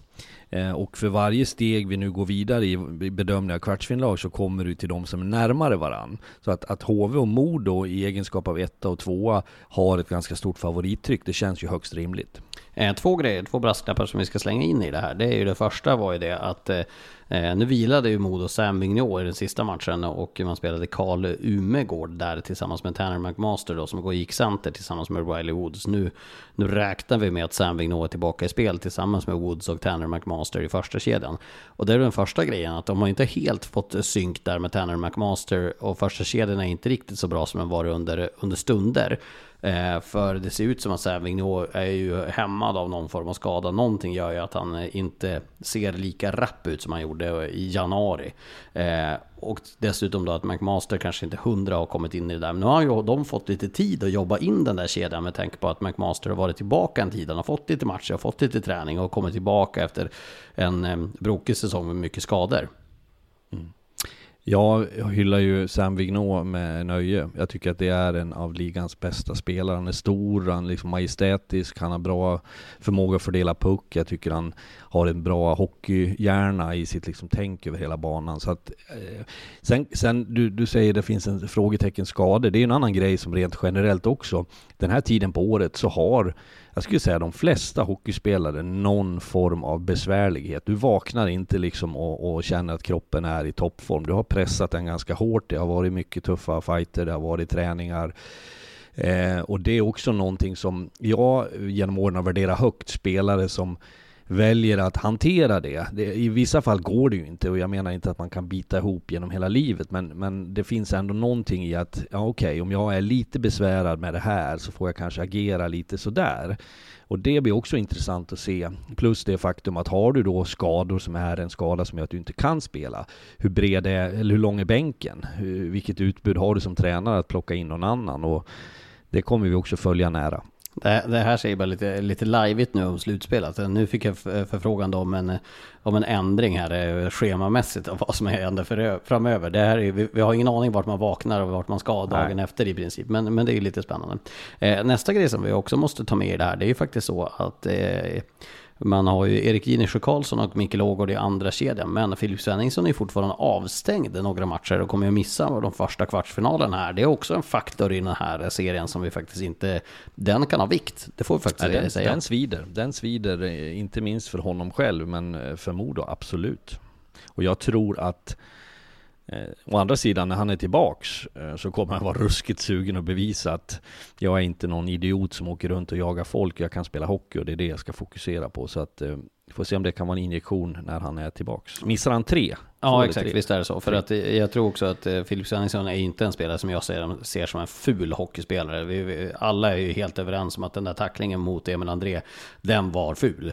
Eh, och för varje steg vi nu går vidare i bedömning av kvartsfinal så kommer du till de som är närmare varann. Så att, att HV och Modo i egenskap av etta och tvåa har ett ganska stort favorittryck, det känns ju högst rimligt. Eh, två grejer, två brasklappar som vi ska slänga in i det här. Det är ju det första var ju det att eh, eh nu vilade ju Modo Sam Vigneault i den sista matchen och man spelade Karl Umegård där tillsammans med Tanner McMaster då som gick center tillsammans med Riley Woods. Nu, nu räknar vi med att Sam Vigneault är tillbaka i spel tillsammans med Woods och Tanner McMaster i första kedjan. Och det är den första grejen, att de har inte helt fått synk där med Tanner McMaster och första kedjan är inte riktigt så bra som den var under, under stunder. Eh, för det ser ut som att Sävigno är ju hämmad av någon form av skada. Någonting gör ju att han inte ser lika rapp ut som han gjorde i januari. Eh, och dessutom då att McMaster kanske inte hundra har kommit in i det där. Men nu har ju de fått lite tid att jobba in den där kedjan med tanke på att McMaster har varit tillbaka en tid. Han har fått lite matcher, har fått lite träning och kommit tillbaka efter en eh, brokig säsong med mycket skador. Mm. Jag hyllar ju Sam Vignot med nöje. Jag tycker att det är en av ligans bästa spelare. Han är stor, han är liksom majestätisk, han har bra förmåga att fördela puck. Jag tycker han har en bra hockeyhjärna i sitt liksom tänk över hela banan. Så att, eh, sen, sen du, du säger det finns en frågetecken skador. Det är en annan grej som rent generellt också. Den här tiden på året så har jag skulle säga de flesta hockeyspelare någon form av besvärlighet. Du vaknar inte liksom och, och, känner att kroppen är i toppform. Du har pressat den ganska hårt. Det har varit mycket tuffa fighter, det har varit träningar. Eh, och det är också någonting som jag genom åren har värderat högt. Spelare som väljer att hantera det. det. I vissa fall går det ju inte och jag menar inte att man kan bita ihop genom hela livet men, men det finns ändå någonting i att, ja okej, okay, om jag är lite besvärad med det här så får jag kanske agera lite sådär. Och det blir också intressant att se. Plus det faktum att har du då skador som är en skada som gör att du inte kan spela. Hur bred är, eller hur lång är bänken? Hur, vilket utbud har du som tränare att plocka in någon annan? Och det kommer vi också följa nära. Det, det här säger bara lite, lite lajvigt nu om slutspelet. Nu fick jag förfrågan om en, om en ändring här eh, schemamässigt av vad som händer för, framöver. Det här är, vi, vi, har ingen aning vart man vaknar och vart man ska dagen Nej. efter i princip. Men, men det är lite spännande. Eh, nästa grej som vi också måste ta med i det här, det är ju faktiskt så att eh, man har ju Erik Ginesjö Karlsson och Mikael Ågård i andra kedjan. Men Filip Svenningsson är fortfarande avstängd några matcher och kommer ju missa de första kvartsfinalerna här. Det är också en faktor i den här serien som vi faktiskt inte... Den kan ha vikt, det får vi faktiskt ja, den, säga. Den svider, den svider eh, inte minst för honom själv men eh, för Modo absolut. Och jag tror att Eh, å andra sidan, när han är tillbaks eh, så kommer han vara ruskigt sugen att bevisa att jag är inte någon idiot som åker runt och jagar folk. Jag kan spela hockey och det är det jag ska fokusera på. Så att eh, vi får se om det kan vara en injektion när han är tillbaks. Missar han tre? Ja, exakt. Tre. Visst är det så. För att jag tror också att Filip Svenningsson är inte en spelare som jag ser, ser som en ful hockeyspelare. Vi, vi, alla är ju helt överens om att den där tacklingen mot Emil André, den var ful.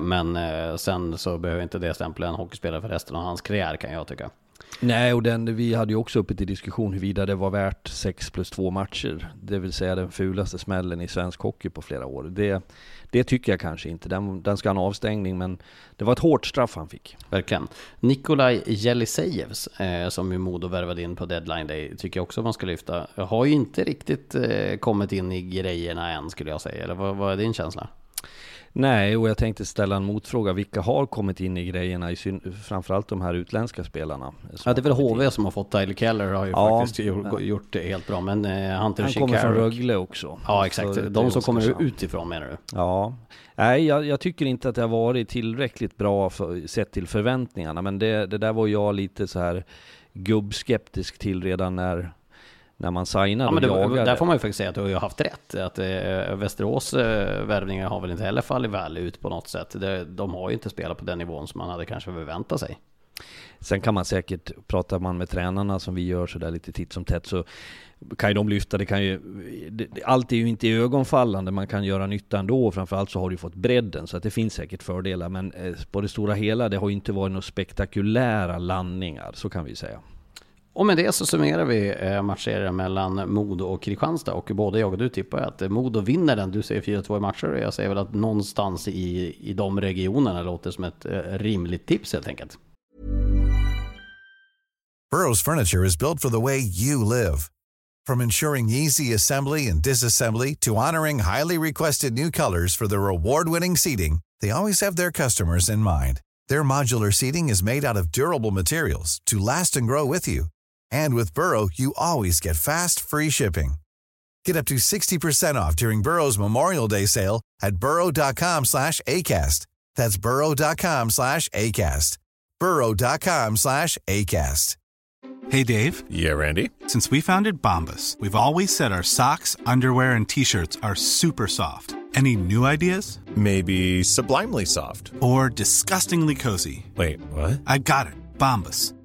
Men sen så behöver inte det stämpla en hockeyspelare för resten av hans karriär kan jag tycka. Nej, och den, vi hade ju också uppe till diskussion huruvida det var värt 6 plus 2 matcher. Det vill säga den fulaste smällen i svensk hockey på flera år. Det, det tycker jag kanske inte. Den, den ska ha en avstängning, men det var ett hårt straff han fick. Verkligen. Nikolaj Jelisejevs, eh, som ju Modo värvade in på deadline day, tycker jag också man ska lyfta. Har ju inte riktigt eh, kommit in i grejerna än, skulle jag säga. Eller vad, vad är din känsla? Nej, och jag tänkte ställa en motfråga. Vilka har kommit in i grejerna, i framförallt de här utländska spelarna? Ja, det är väl HV som har fått Tyler Keller, har ju ja, faktiskt gjort, gjort, det helt bra. Men eh, Hunter Han kommer från Rögle också. Ja, exakt. De som kommer utifrån menar du? Ja. Nej, jag, jag, tycker inte att det har varit tillräckligt bra för, sett till förväntningarna. Men det, det där var jag lite så här gubbskeptisk till redan när när man signar ja, men det, och Där får man ju faktiskt säga att du har haft rätt. Att eh, Västerås eh, värvningar har väl inte heller fallit väl ut på något sätt. Det, de har ju inte spelat på den nivån som man hade kanske förväntat sig. Sen kan man säkert, pratar man med tränarna som vi gör sådär lite titt som tätt så kan ju de lyfta, det kan ju, det, allt är ju inte ögonfallande, man kan göra nytta ändå, framförallt så har du fått bredden, så att det finns säkert fördelar, men eh, på det stora hela, det har ju inte varit några spektakulära landningar, så kan vi säga. Och med det så summerar vi eh, matchserien mellan Modo och Kristianstad. Och både jag och du tippar att Modo vinner den. Du säger 4-2 i matcher och jag säger väl att någonstans i, i de regionerna låter som ett eh, rimligt tips helt enkelt. Burrows furniture is built for the way you live. From ensuring easy assembly and disassembly to honoring highly requested new colors for their award-winning seating, they always have their customers in mind. Their modular seating is made out of durable materials to last and grow with you. And with Burrow, you always get fast, free shipping. Get up to 60% off during Burrow's Memorial Day sale at burrow.com slash ACAST. That's burrow.com slash ACAST. burrow.com slash ACAST. Hey, Dave. Yeah, Randy. Since we founded Bombus, we've always said our socks, underwear, and T-shirts are super soft. Any new ideas? Maybe sublimely soft. Or disgustingly cozy. Wait, what? I got it. Bombus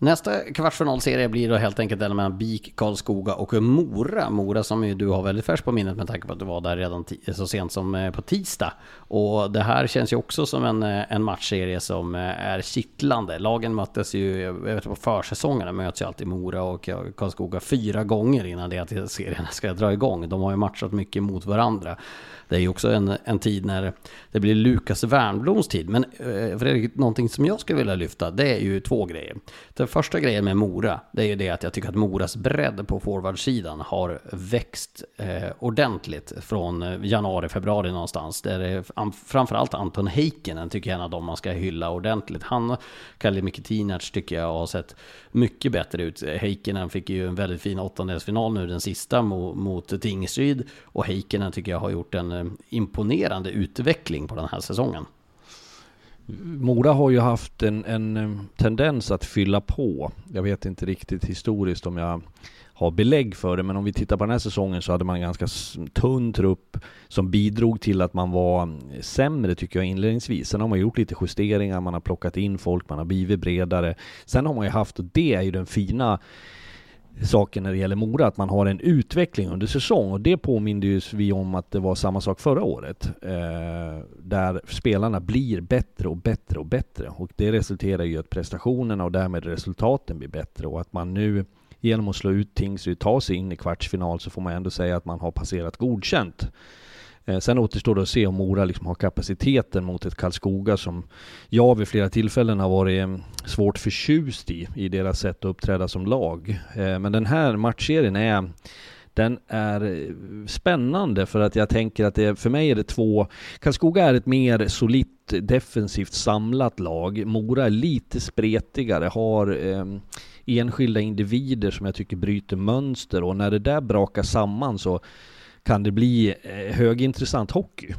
Nästa kvartsfinalserie blir då helt enkelt den mellan BIK, Karlskoga och Mora. Mora som ju du har väldigt färskt på minnet med tanke på att du var där redan så sent som eh, på tisdag. Och det här känns ju också som en, eh, en matchserie som eh, är kittlande. Lagen möttes ju, jag vet på försäsongerna möts ju alltid Mora och Karlskoga fyra gånger innan det att serien ska dra igång. De har ju matchat mycket mot varandra. Det är ju också en, en tid när det blir Lukas Wernbloms tid. Men eh, Fredrik, någonting som jag skulle vilja lyfta, det är ju två grejer. Den första grejen med Mora, det är ju det att jag tycker att Moras bredd på forwardsidan har växt eh, ordentligt från januari, februari någonstans. Där det är framförallt Anton Heikkinen tycker jag är en av dem man ska hylla ordentligt. Han, Kalle Mikitinac tycker jag har sett mycket bättre ut. Heikkinen fick ju en väldigt fin åttondelsfinal nu, den sista mot, mot Tingsryd. Och Heikkinen tycker jag har gjort en eh, imponerande utveckling på den här säsongen. Mora har ju haft en, en eh, tendens att fylla på. Jag vet inte riktigt historiskt om jag ha belägg för det, men om vi tittar på den här säsongen så hade man en ganska tunn trupp som bidrog till att man var mm, sämre tycker jag inledningsvis. Sen har man gjort lite justeringar, man har plockat in folk, man har blivit bredare. Sen har man ju haft, och det är ju den fina saken när det gäller Mora, att man har en utveckling under säsong och det påminner ju vi om att det var samma sak förra året. Eh, där spelarna blir bättre och bättre och bättre och det resulterar ju i att prestationerna och därmed resultaten blir bättre och att man nu genom att slå ut Tingsryd ta sig in i kvartsfinal så får man ändå säga att man har passerat godkänt. Eh, sen återstår det att se om Mora liksom har kapaciteten mot ett Karlskoga som jag vid flera tillfällen har varit eh, svårt förtjust i, i deras sätt att uppträda som lag. Eh, men den här matchserien är den är spännande för att jag tänker att det, för mig är det två, Karlskoga är ett mer solitt defensivt samlat lag. Mora är lite spretigare, har eh, enskilda individer som jag tycker bryter mönster och när det där brakar samman så kan det bli eh, högintressant hockey.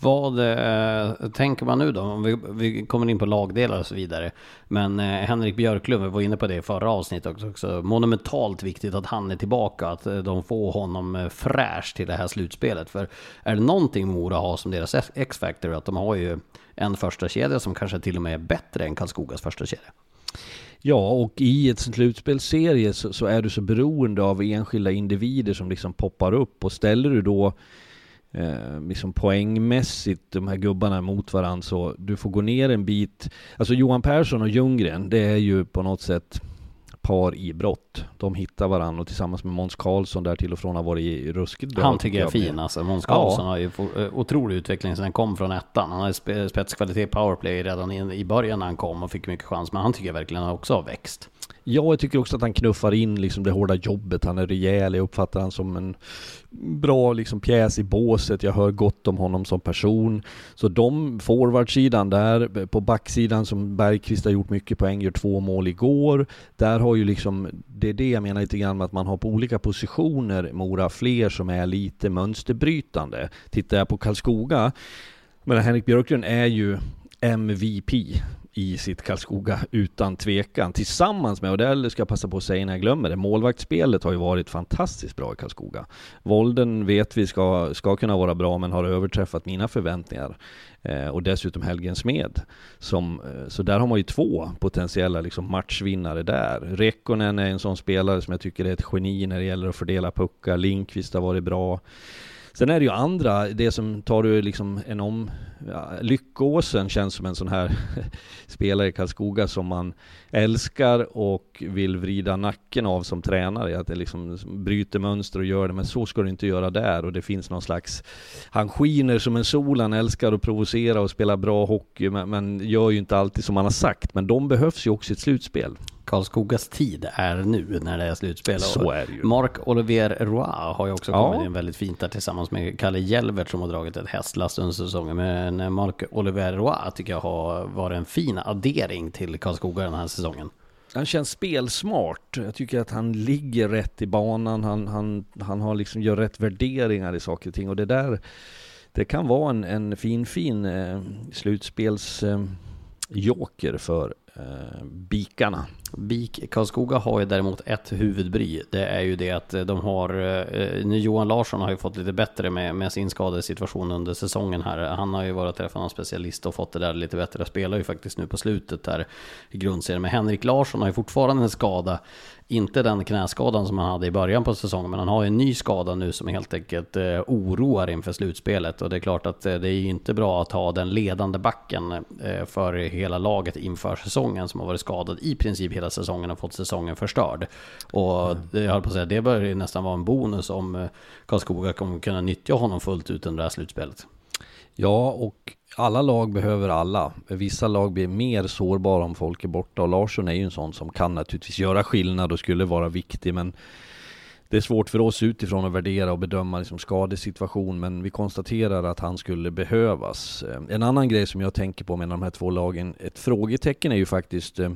Vad eh, tänker man nu då? Om vi, vi, kommer in på lagdelar och så vidare. Men eh, Henrik Björklund, vi var inne på det i förra avsnittet också, också. Monumentalt viktigt att han är tillbaka, att eh, de får honom eh, fräsch till det här slutspelet. För är det någonting Mora har som deras X-factor, att de har ju en första kedja som kanske till och med är bättre än Karlskogas första kedja. Ja, och i ett slutspelsserie så, så, är du så beroende av enskilda individer som liksom poppar upp och ställer du då eh, liksom poängmässigt de här gubbarna mot varandra så du får gå ner en bit. Alltså Johan Persson och Ljunggren, det är ju på något sätt par i brott. De hittar varandra och tillsammans med Måns Karlsson där till och från har varit ruskigt bra. Han tycker jag är fin alltså. Måns Karlsson ja. har ju eh, otrolig utveckling sedan han kom från ettan. Han hade spetskvalitet powerplay redan i början när han kom och fick mycket chans. Men han tycker jag verkligen också har växt. Ja, jag tycker också att han knuffar in liksom det hårda jobbet. Han är rejäl. Jag uppfattar han som en bra liksom pjäs i båset. Jag hör gott om honom som person. Så de, forwardsidan där, på backsidan som Bergqvist har gjort mycket poäng, gör två mål igår. Där har ju liksom, det är det jag menar lite grann med att man har på olika positioner Mora fler som är lite mönsterbrytande. Tittar jag på Karlskoga, men Henrik Björklund är ju MVP i sitt Karlskoga utan tvekan. Tillsammans med, och det ska jag passa på att säga innan jag glömmer det, målvaktsspelet har ju varit fantastiskt bra i Karlskoga. Volden vet vi ska, ska kunna vara bra men har överträffat mina förväntningar. Eh, och dessutom Helgen Smed. Som, eh, så där har man ju två potentiella liksom, matchvinnare där. Rekkonen är en sån spelare som jag tycker är ett geni när det gäller att fördela puckar. Linkvist har varit bra. Sen är det ju andra, det som tar du liksom en om... Ja, Lyckåsen känns som en sån här spelare i Karlskoga som man älskar och vill vrida nacken av som tränare. Att det liksom bryter mönster och gör det, men så ska du inte göra där. Och det finns någon slags... Han skiner som en sol, han älskar att provocera och spela bra hockey, men, men gör ju inte alltid som han har sagt. Men de behövs ju också i ett slutspel. Karlskogas tid är nu när det är slutspel. Så är det ju. Mark Olivier Roy har ju också Ja. kommit in väldigt fint där tillsammans med Kalle Jelvert som har dragit ett hästlast under säsongen. Men Mark Olivier Roy tycker jag har varit en fin addering till Karlskoga den här säsongen. Han känns spelsmart. Jag tycker att han ligger rätt i banan. Han, han, han har liksom gör rätt värderingar i saker och ting. Och det där, det kan vara en, en fin, fin eh, slutspels eh, för eh, bikarna. BIK Karlskoga har ju däremot ett huvudbry. Det är ju det att eh, de har, nu Johan Larsson har ju fått lite bättre med, med sin skadesituation under säsongen här. Han har ju varit träffad av specialist och fått det där lite bättre. Spelar ju faktiskt nu på slutet där i grundserien. Men Henrik Larsson har ju fortfarande en skada. Inte den knäskadan som han hade i början på säsongen, men han har ju en ny skada nu som helt enkelt oroar inför slutspelet. Och det är klart att det är ju inte bra att ha den ledande backen för hela laget inför säsongen som har varit skadad i princip hela säsongen och fått säsongen förstörd. Och jag höll på att säga, det bör ju nästan vara en bonus om eh, Karlskoga kommer kunna nyttja honom fullt ut under det här slutspelet. Ja, och alla lag behöver alla. Vissa lag blir mer sårbara om folk är borta och Larsson är ju en sån som kan naturligtvis göra skillnad och skulle vara viktig men det är svårt för oss utifrån att värdera och bedöma liksom skadesituation men vi konstaterar att han skulle behövas. Eh, en annan grej som jag tänker på med de här två lagen, ett frågetecken är ju faktiskt eh,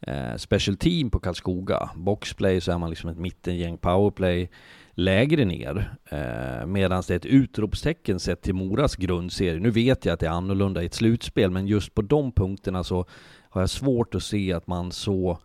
eh, special team på Karlskoga. Boxplay så är man liksom ett mittengäng, powerplay lägre ner. Eh, Medan det är ett utropstecken sett till Moras grundserie. Nu vet jag att det är annorlunda i ett slutspel, men just på de punkterna så har jag svårt att se att man så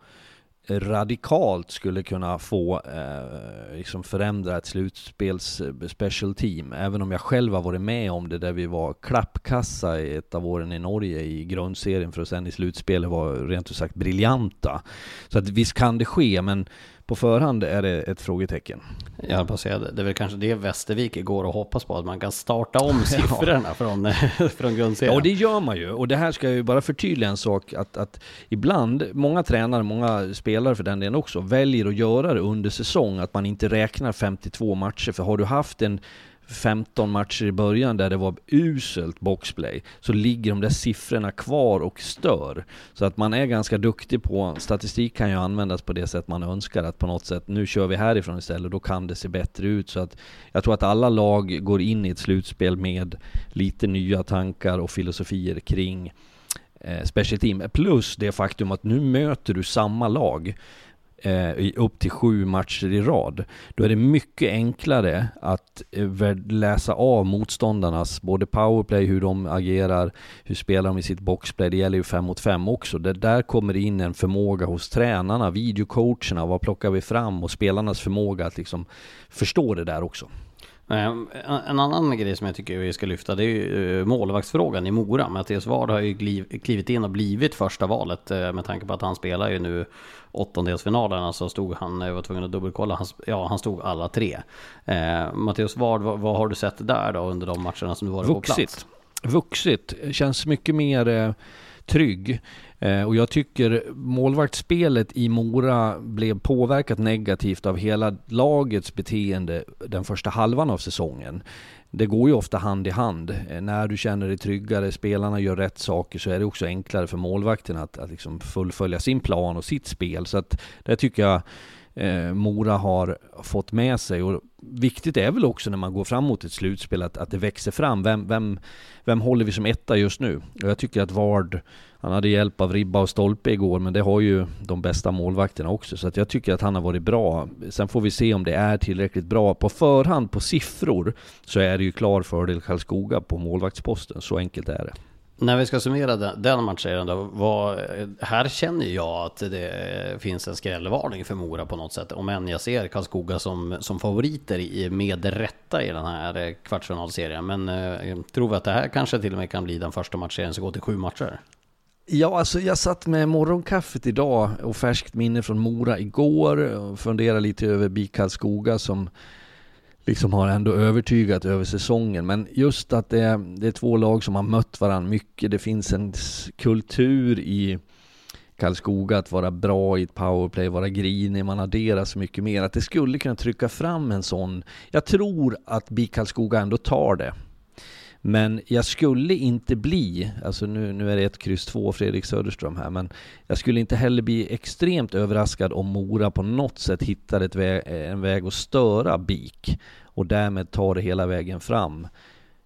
radikalt skulle kunna få eh, liksom förändra ett slutspels eh, special team. Även om jag själv har varit med om det där vi var klappkassa i ett av åren i Norge i grundserien för att sen i slutspelet vara rent ut sagt briljanta. Så att visst kan det ske, men på förhand är det ett frågetecken. Jag på säga det. Är väl kanske det Västervik går och hoppas på, att man kan starta om siffrorna från, från grundserien. Ja, och det gör man ju. Och det här ska ju bara förtydliga en sak, att, att ibland, många tränare, många spelare för den delen också, väljer att göra det under säsong, att man inte räknar 52 matcher. För har du haft en 15 matcher i början där det var uselt boxplay, så ligger de där siffrorna kvar och stör. Så att man är ganska duktig på, statistik kan ju användas på det sätt man önskar, att på något sätt, nu kör vi härifrån istället, då kan det se bättre ut. Så att jag tror att alla lag går in i ett slutspel med lite nya tankar och filosofier kring eh, special team. Plus det faktum att nu möter du samma lag eh, i upp till sju matcher i rad. Då är det mycket enklare att eh, läsa av motståndarnas både powerplay, hur de agerar, hur spelar de i sitt boxplay. Det gäller ju fem mot fem också. Det där kommer det in en förmåga hos tränarna, videocoacherna, vad plockar vi fram och spelarnas förmåga att liksom förstå det där också. Eh, en annan grej som jag tycker vi ska lyfta det är ju eh, målvaktsfrågan i Mora. Mattias Ward har ju klivit in och blivit första valet eh, med tanke på att han spelar ju nu åttondelsfinalerna så alltså stod han, jag var tvungen att dubbelkolla, han, ja han stod alla tre. Eh, Mattias Ward, vad, vad har du sett där då under de matcherna som du varit på plats? Vuxit. Vuxit. Känns mycket mer eh, trygg. Eh, och jag tycker målvaktsspelet i Mora blev påverkat negativt av hela lagets beteende den första halvan av säsongen. Det går ju ofta hand i hand. Eh, när du känner dig tryggare, spelarna gör rätt saker, så är det också enklare för målvakten att, att liksom fullfölja sin plan och sitt spel. Så att det tycker jag eh, Mora har fått med sig. Och viktigt är väl också när man går fram mot ett slutspel att, att det växer fram. Vem, vem, vem håller vi som etta just nu? Och jag tycker att Vard, han hade hjälp av ribba och stolpe igår, men det har ju de bästa målvakterna också. Så att jag tycker att han har varit bra. Sen får vi se om det är tillräckligt bra. På förhand, på siffror, så är det ju klar fördel Karlskoga på målvaktsposten. Så enkelt är det. När vi ska summera den, den matchserien då, vad, här känner jag att det finns en skrällvarning för Mora på något sätt. Om än jag ser Karlskoga som, som favoriter i, med rätta i den här kvartsfinalserien. Men eh, tror vi att det här kanske till och med kan bli den första matchserien som går till sju matcher? Ja, alltså jag satt med morgonkaffet idag och färskt minne från Mora igår och funderade lite över BIK Karlskoga som liksom har ändå övertygat över säsongen. Men just att det är, det är två lag som har mött varandra mycket. Det finns en kultur i Karlskoga att vara bra i ett powerplay, vara grinig, man adderar så mycket mer. Att det skulle kunna trycka fram en sån. Jag tror att BIK Karlskoga ändå tar det. Men jag skulle inte bli, alltså nu, nu är det ett kryss två Fredrik Söderström här, men jag skulle inte heller bli extremt överraskad om Mora på något sätt hittar ett väg, eh, en väg att störa BIK och därmed tar det hela vägen fram.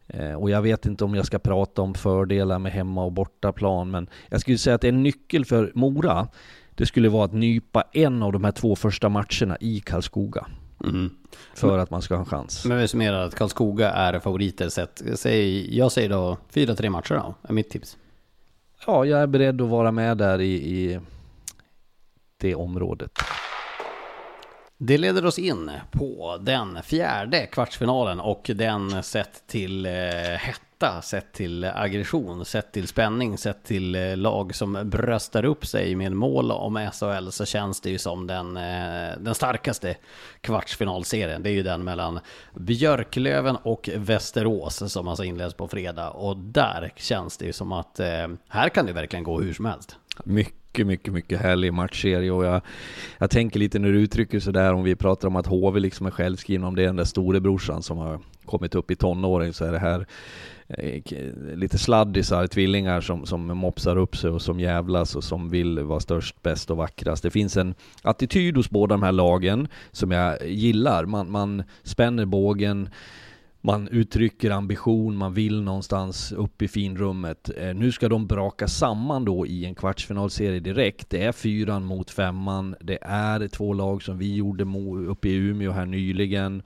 Eh, och jag vet inte om jag ska prata om fördelar med hemma och bortaplan, men jag skulle säga att en nyckel för Mora, det skulle vara att nypa en av de här två första matcherna i Karlskoga. Mm. För att man ska ha en chans. Men vi summerar att Karlskoga är favoriter sett. Säg, jag säger då 4-3 matcher då, är mitt tips. Ja, jag är beredd att vara med där i, i det området. Det leder oss in på den fjärde kvartsfinalen och den sett till eh, hetta, sett till aggression, sett till spänning, sett till eh, lag som bröstar upp sig med mål om SHL så känns det ju som den, eh, den starkaste kvartsfinalserien. Det är ju den mellan Björklöven och Västerås som alltså inleds på fredag och där känns det ju som att eh, här kan det verkligen gå hur som helst. Mycket, mycket, mycket härlig matchserie och jag, jag tänker lite när du uttrycker sådär om vi pratar om att HV liksom är självskrivna, om det är den där storebrorsan som har kommit upp i tonåren, så är det här Eh, lite sladdisar, tvillingar som, som mopsar upp sig och som jävlas och som vill vara störst, bäst och vackrast. Det finns en attityd hos båda de här lagen som jag gillar. Man, man spänner bågen, man uttrycker ambition, man vill någonstans upp i finrummet. Eh, nu ska de braka samman då i en kvartsfinalserie direkt. Det är fyran mot femman. Det är två lag som vi gjorde uppe i Umeå här nyligen.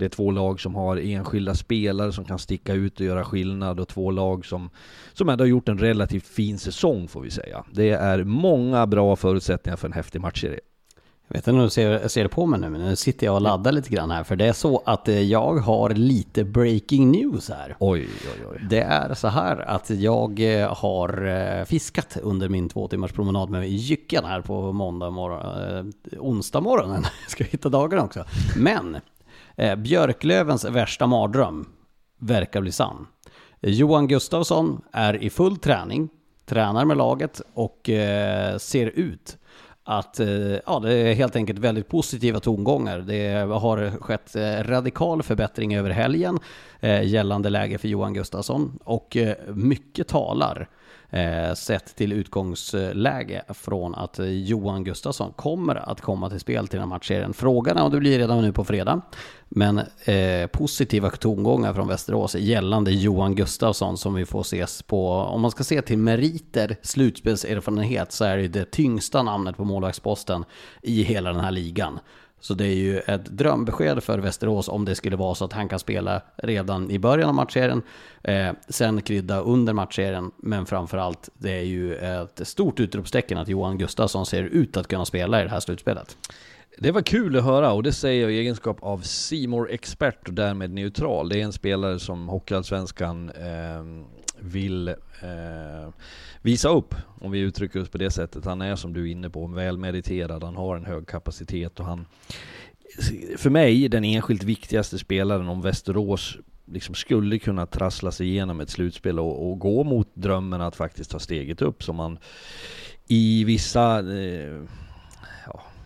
Det är två lag som har enskilda spelare som kan sticka ut och göra skillnad och två lag som, som ändå har gjort en relativt fin säsong får vi säga. Det är många bra förutsättningar för en häftig matchserie. Jag vet inte om du ser, ser det på mig nu, men nu sitter jag och laddar lite grann här. För det är så att eh, jag har lite breaking news här. Oj, oj, oj. Det är så här att jag eh, har eh, fiskat under min två timmars promenad med Jycken här på måndag morgon, eh, onsdag morgonen. Ska hitta dagarna också. Men eh, Björklövens värsta mardröm verkar bli sann. Johan Gustafsson är i full träning, tränar med laget och eh, ser ut att eh, ja, det är helt enkelt väldigt positiva tongångar. Det har skett eh, radikal förbättring över helgen eh, gällande läge för Johan Gustafsson och eh, mycket talar eh, Eh, sett till utgångsläge från att Johan Gustafsson kommer att komma till spel till den här matchserien. Frågan är om det blir redan nu på fredag. Men eh, positiva tongångar från Västerås gällande Johan Gustafsson som vi får ses på, om man ska se till meriter, slutspelserfarenhet, så är det det tyngsta namnet på målvaktsposten i hela den här ligan. Så det är ju ett drömbesked för Västerås om det skulle vara så att han kan spela redan i början av matchserien. Eh, sen krydda under matchserien. Men framförallt, det är ju ett stort utropstecken att Johan Gustafsson ser ut att kunna spela i det här slutspelet. Det var kul att höra och det säger jag i egenskap av simor expert och därmed neutral. Det är en spelare som Hockeyallsvenskan eh, vill eh, visa upp, om vi uttrycker oss på det sättet. Han är som du är inne på, välmeriterad, han har en hög kapacitet och han för mig den enskilt viktigaste spelaren om Västerås liksom skulle kunna trassla sig igenom ett slutspel och, och, gå mot drömmen att faktiskt ta steget upp som man i vissa eh,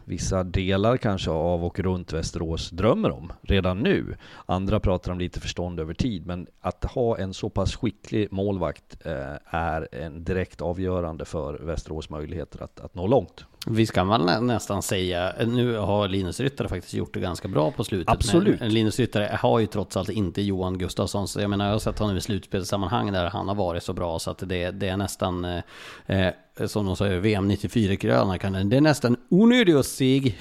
vissa delar kanske av och runt Västerås drömmer om redan nu. Andra pratar om lite förstånd över tid, men att ha en så pass skicklig målvakt eh, är en direkt avgörande för Västerås möjligheter att, att nå långt. Vi ska väl nästan säga, nu har Linus Ryttare faktiskt gjort det ganska bra på slutet. Absolut. Men Linus Ryttare har ju trots allt inte Johan Gustafsson. Så jag menar, jag har sett honom i slutspelssammanhang där han har varit så bra så att det, det är nästan eh, eh som de säger, VM 94-krönan, det är nästan onödigt att se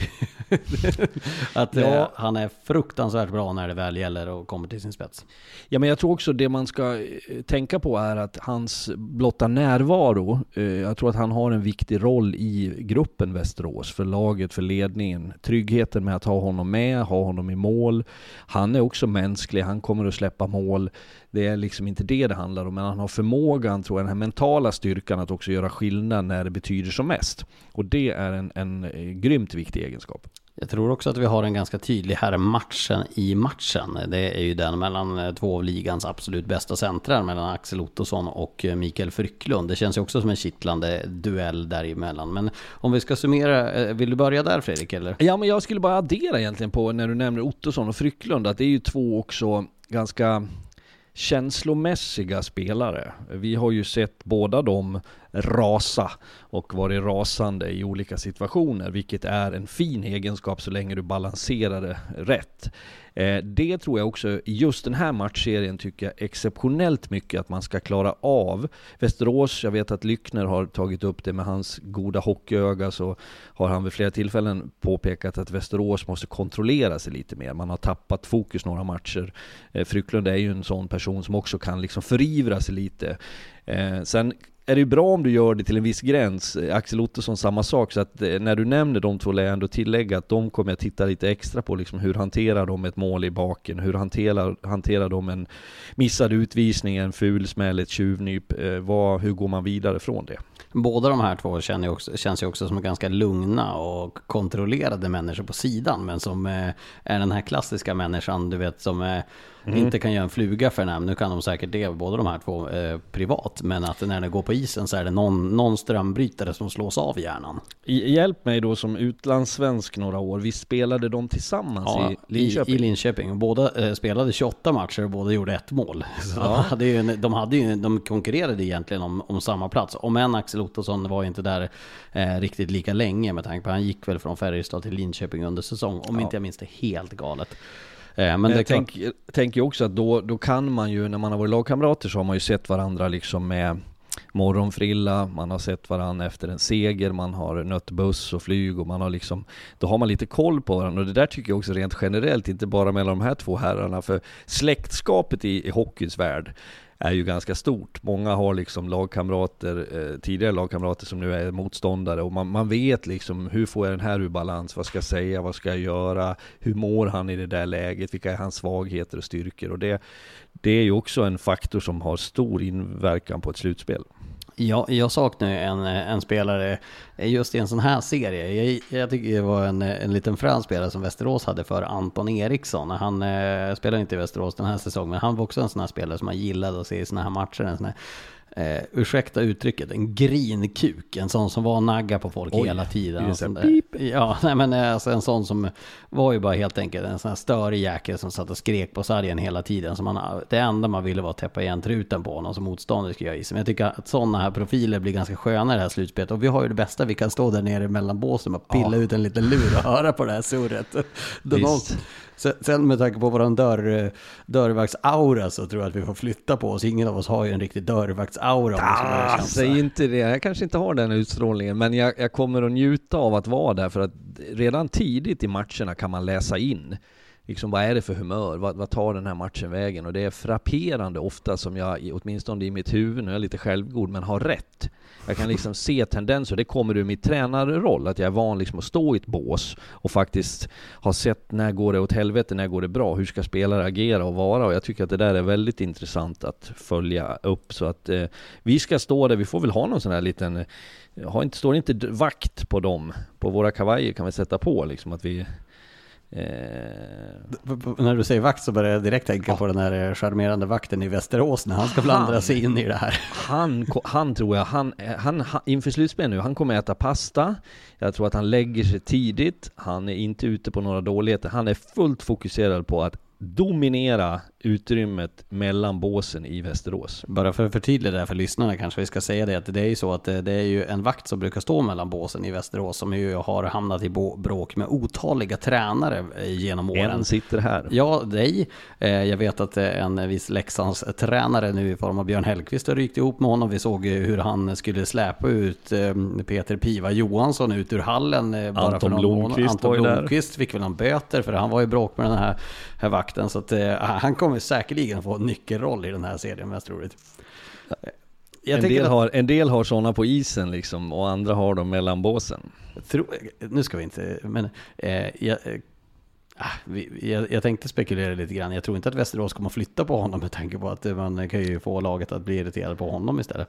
att ja. eh, han är fruktansvärt bra när det väl gäller och kommer till sin spets. Ja, men jag tror också det man ska eh, tänka på är att hans blotta närvaro, eh, jag tror att han har en viktig roll i gruppen Västerås, för laget, för ledningen. Tryggheten med att ha honom med, ha honom i mål. Han är också mänsklig, han kommer att släppa mål. Det är liksom inte det det handlar om, men han har förmågan, tror jag, den här mentala styrkan att också göra skillnad när det betyder som mest. Och det är en, en eh, grymt viktig egenskap. Jag tror också att vi har en ganska tydlig här matchen i matchen. Det är ju den mellan eh, två av ligans absolut bästa centrar, mellan Axel Ottosson och eh, Mikael Frycklund. Det känns ju också som en kittlande duell däremellan. Men om vi ska summera, vill du börja där Fredrik? Eller? Ja, men jag skulle bara addera egentligen på när du nämner Ottosson och Frycklund, att det är ju två också ganska känslomässiga spelare. Vi har ju sett båda dem rasa och varit rasande i olika situationer, vilket är en fin egenskap så länge du balanserar det rätt. Eh, det tror jag också, i just den här matchserien tycker jag exceptionellt mycket att man ska klara av. Västerås, jag vet att Lyckner har tagit upp det med hans goda hockeyöga, så har han vid flera tillfällen påpekat att Västerås måste kontrollera sig lite mer. Man har tappat fokus några matcher. Eh, Frycklund är ju en sån person som också kan liksom förivra sig lite. Eh, sen är det ju bra om du gör det till en viss gräns. Eh, Axel Ottosson samma sak, så att eh, när du nämner de två lär jag ändå tillägga att de kommer jag titta lite extra på, liksom hur hanterar de ett mål i baken? Hur hanterar, hanterar de en missad utvisning, en ful smäll, ett tjuvnyp? Eh, vad, hur går man vidare från det? Båda de här två känner också, känns ju också som ganska lugna och kontrollerade människor på sidan. Men som eh, är den här klassiska människan, du vet, som eh, mm. inte kan göra en fluga för en Nu kan de säkert det, båda de här två, eh, privat. Men att när det går på isen så är det någon, någon strömbrytare som slås av hjärnan. Hjälp mig då som utlandssvensk några år. Vi spelade de tillsammans ja, i Linköping? I, i Linköping. Båda eh, spelade 28 matcher och båda gjorde ett mål. Så ja. de, hade ju, de, hade ju, de konkurrerade egentligen om, om samma plats. Om en Axel Ottosson var inte där eh, riktigt lika länge med tanke på att han gick väl från Färjestad till Linköping under säsong. Om ja. inte jag minns det helt galet. Eh, men jag tänker tänk också att då, då kan man ju, när man har varit lagkamrater så har man ju sett varandra liksom med morgonfrilla, man har sett varandra efter en seger, man har nött buss och flyg och man har liksom, då har man lite koll på varandra. Och det där tycker jag också rent generellt, inte bara mellan de här två herrarna, för släktskapet i, i hockeyns värld är ju ganska stort. Många har liksom lagkamrater, eh, tidigare lagkamrater som nu är motståndare och man, man vet liksom hur får jag den här ur balans? Vad ska jag säga? Vad ska jag göra? Hur mår han i det där läget? Vilka är hans svagheter och styrkor? Och det, det är ju också en faktor som har stor inverkan på ett slutspel. Ja, jag saknar en, en spelare just i en sån här serie. Jag, jag tycker det var en, en liten frän spelare som Västerås hade för Anton Eriksson. Han eh, spelar inte i Västerås den här säsongen, men han var också en sån här spelare som man gillade att se i såna här matcher. En sån här eh, ursäkta uttrycket, en grinkuk. En sån som var och nagga på folk Oj, hela tiden. Det där, ja, nej men eh, alltså en sån som var ju bara helt enkelt en sån här störig jäkel som satt och skrek på sargen hela tiden. Så man, det enda man ville var att täppa igen truten på honom som motståndare skulle jag gissa. Men jag tycker att sådana här profiler blir ganska sköna i det här slutspelet. Och vi har ju det bästa, vi kan stå där nere mellan båsen och pilla ja. ut en liten lur och höra på det här surret. Visst. Sen med tanke på våran dörr, dörrvaktsaura så tror jag att vi får flytta på oss. Ingen av oss har ju en riktig dörrvaktsaura. Ah, säg inte det, jag kanske inte har den utstrålningen. Men jag, jag kommer att njuta av att vara där för att redan tidigt i matcherna kan man läsa in liksom, vad är det för humör? Vad, vad, tar den här matchen vägen? Och det är frapperande ofta som jag, åtminstone i mitt huvud, nu är jag lite självgod, men har rätt. Jag kan liksom se tendenser, det kommer ur min tränarroll, att jag är van liksom att stå i ett bås och faktiskt ha sett när går det åt helvete, när går det bra, hur ska spelare agera och vara? Och jag tycker att det där är väldigt intressant att följa upp. Så att eh, vi ska stå där, vi får väl ha någon sån här liten, har inte, står inte vakt på dem, på våra kavajer kan vi sätta på liksom att vi när du säger vakt så börjar jag direkt tänka ja. på den här eh, charmerande vakten i Västerås när han ska blandra sig in i det här. Han, han tror jag, han, han, han, inför slutspel nu, han kommer äta pasta. Jag tror att han lägger sig tidigt. Han är inte ute på några dåligheter. Han är fullt fokuserad på att dominera utrymmet mellan båsen i Västerås. Bara för att förtydliga det här för lyssnarna kanske vi ska säga det att det är ju så att det, är ju en vakt som brukar stå mellan båsen i Västerås som ju har hamnat i bråk med otaliga tränare genom åren. En sitter här. Ja, dig. Eh, jag vet att en viss Leksands tränare nu i form av Björn Hellkvist har rykt ihop med honom. Vi såg hur han skulle släpa ut eh, Peter Piva Johansson ut ur hallen. Eh, bara Anton Blomqvist Anton Blomqvist fick väl någon böter för han var i bråk med den här, här vakten. Så att, han kommer säkerligen få en nyckelroll i den här serien mest troligt. en, del att, har, en del har sådana på isen liksom och andra har dem mellan båsen. Tro, nu ska vi inte, men eh, jag, eh, ah, vi, jag, jag, tänkte spekulera lite grann. Jag tror inte att Västerås kommer att flytta på honom med tanke på att man kan ju få laget att bli irriterad på honom istället.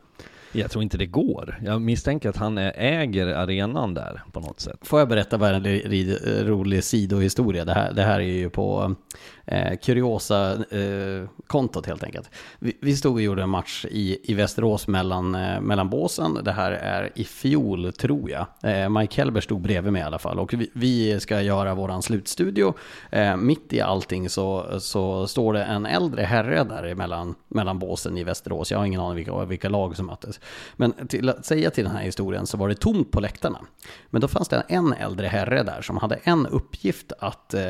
Jag tror inte det går. Jag misstänker att han äger arenan där på något sätt. Får jag berätta bara en rolig sidohistoria? Det här, det här är ju på eh, kuriosa-kontot eh, helt enkelt. Vi, vi, stod och gjorde en match i, i Västerås mellan, eh, mellan båsen. Det här är i fjol tror jag. Eh, Mike Helber stod bredvid mig i alla fall och vi, vi ska göra våran slutstudio. Eh, mitt i allting så, så står det en äldre herre där mellan, mellan båsen i Västerås. Jag har ingen aning vilka, vilka lag som möttes. Men till att säga till den här historien så var det tomt på läktarna. Men då fanns det en äldre herre där som hade en uppgift att eh,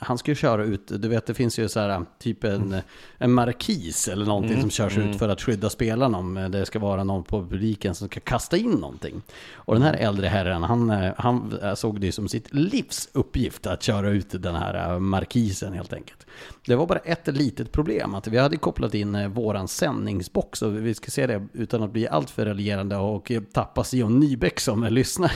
han skulle köra ut, du vet det finns ju så här typ en, en markis eller någonting mm, som körs mm. ut för att skydda spelarna om det ska vara någon på publiken som ska kasta in någonting. Och den här äldre herren, han, han såg det som sitt livs uppgift att köra ut den här eh, markisen helt enkelt. Det var bara ett litet problem, att vi hade kopplat in eh, våran sändningsbox och vi ska se det utan att bli alltför raljerande och eh, tappa Sion Nybeck som lyssnar.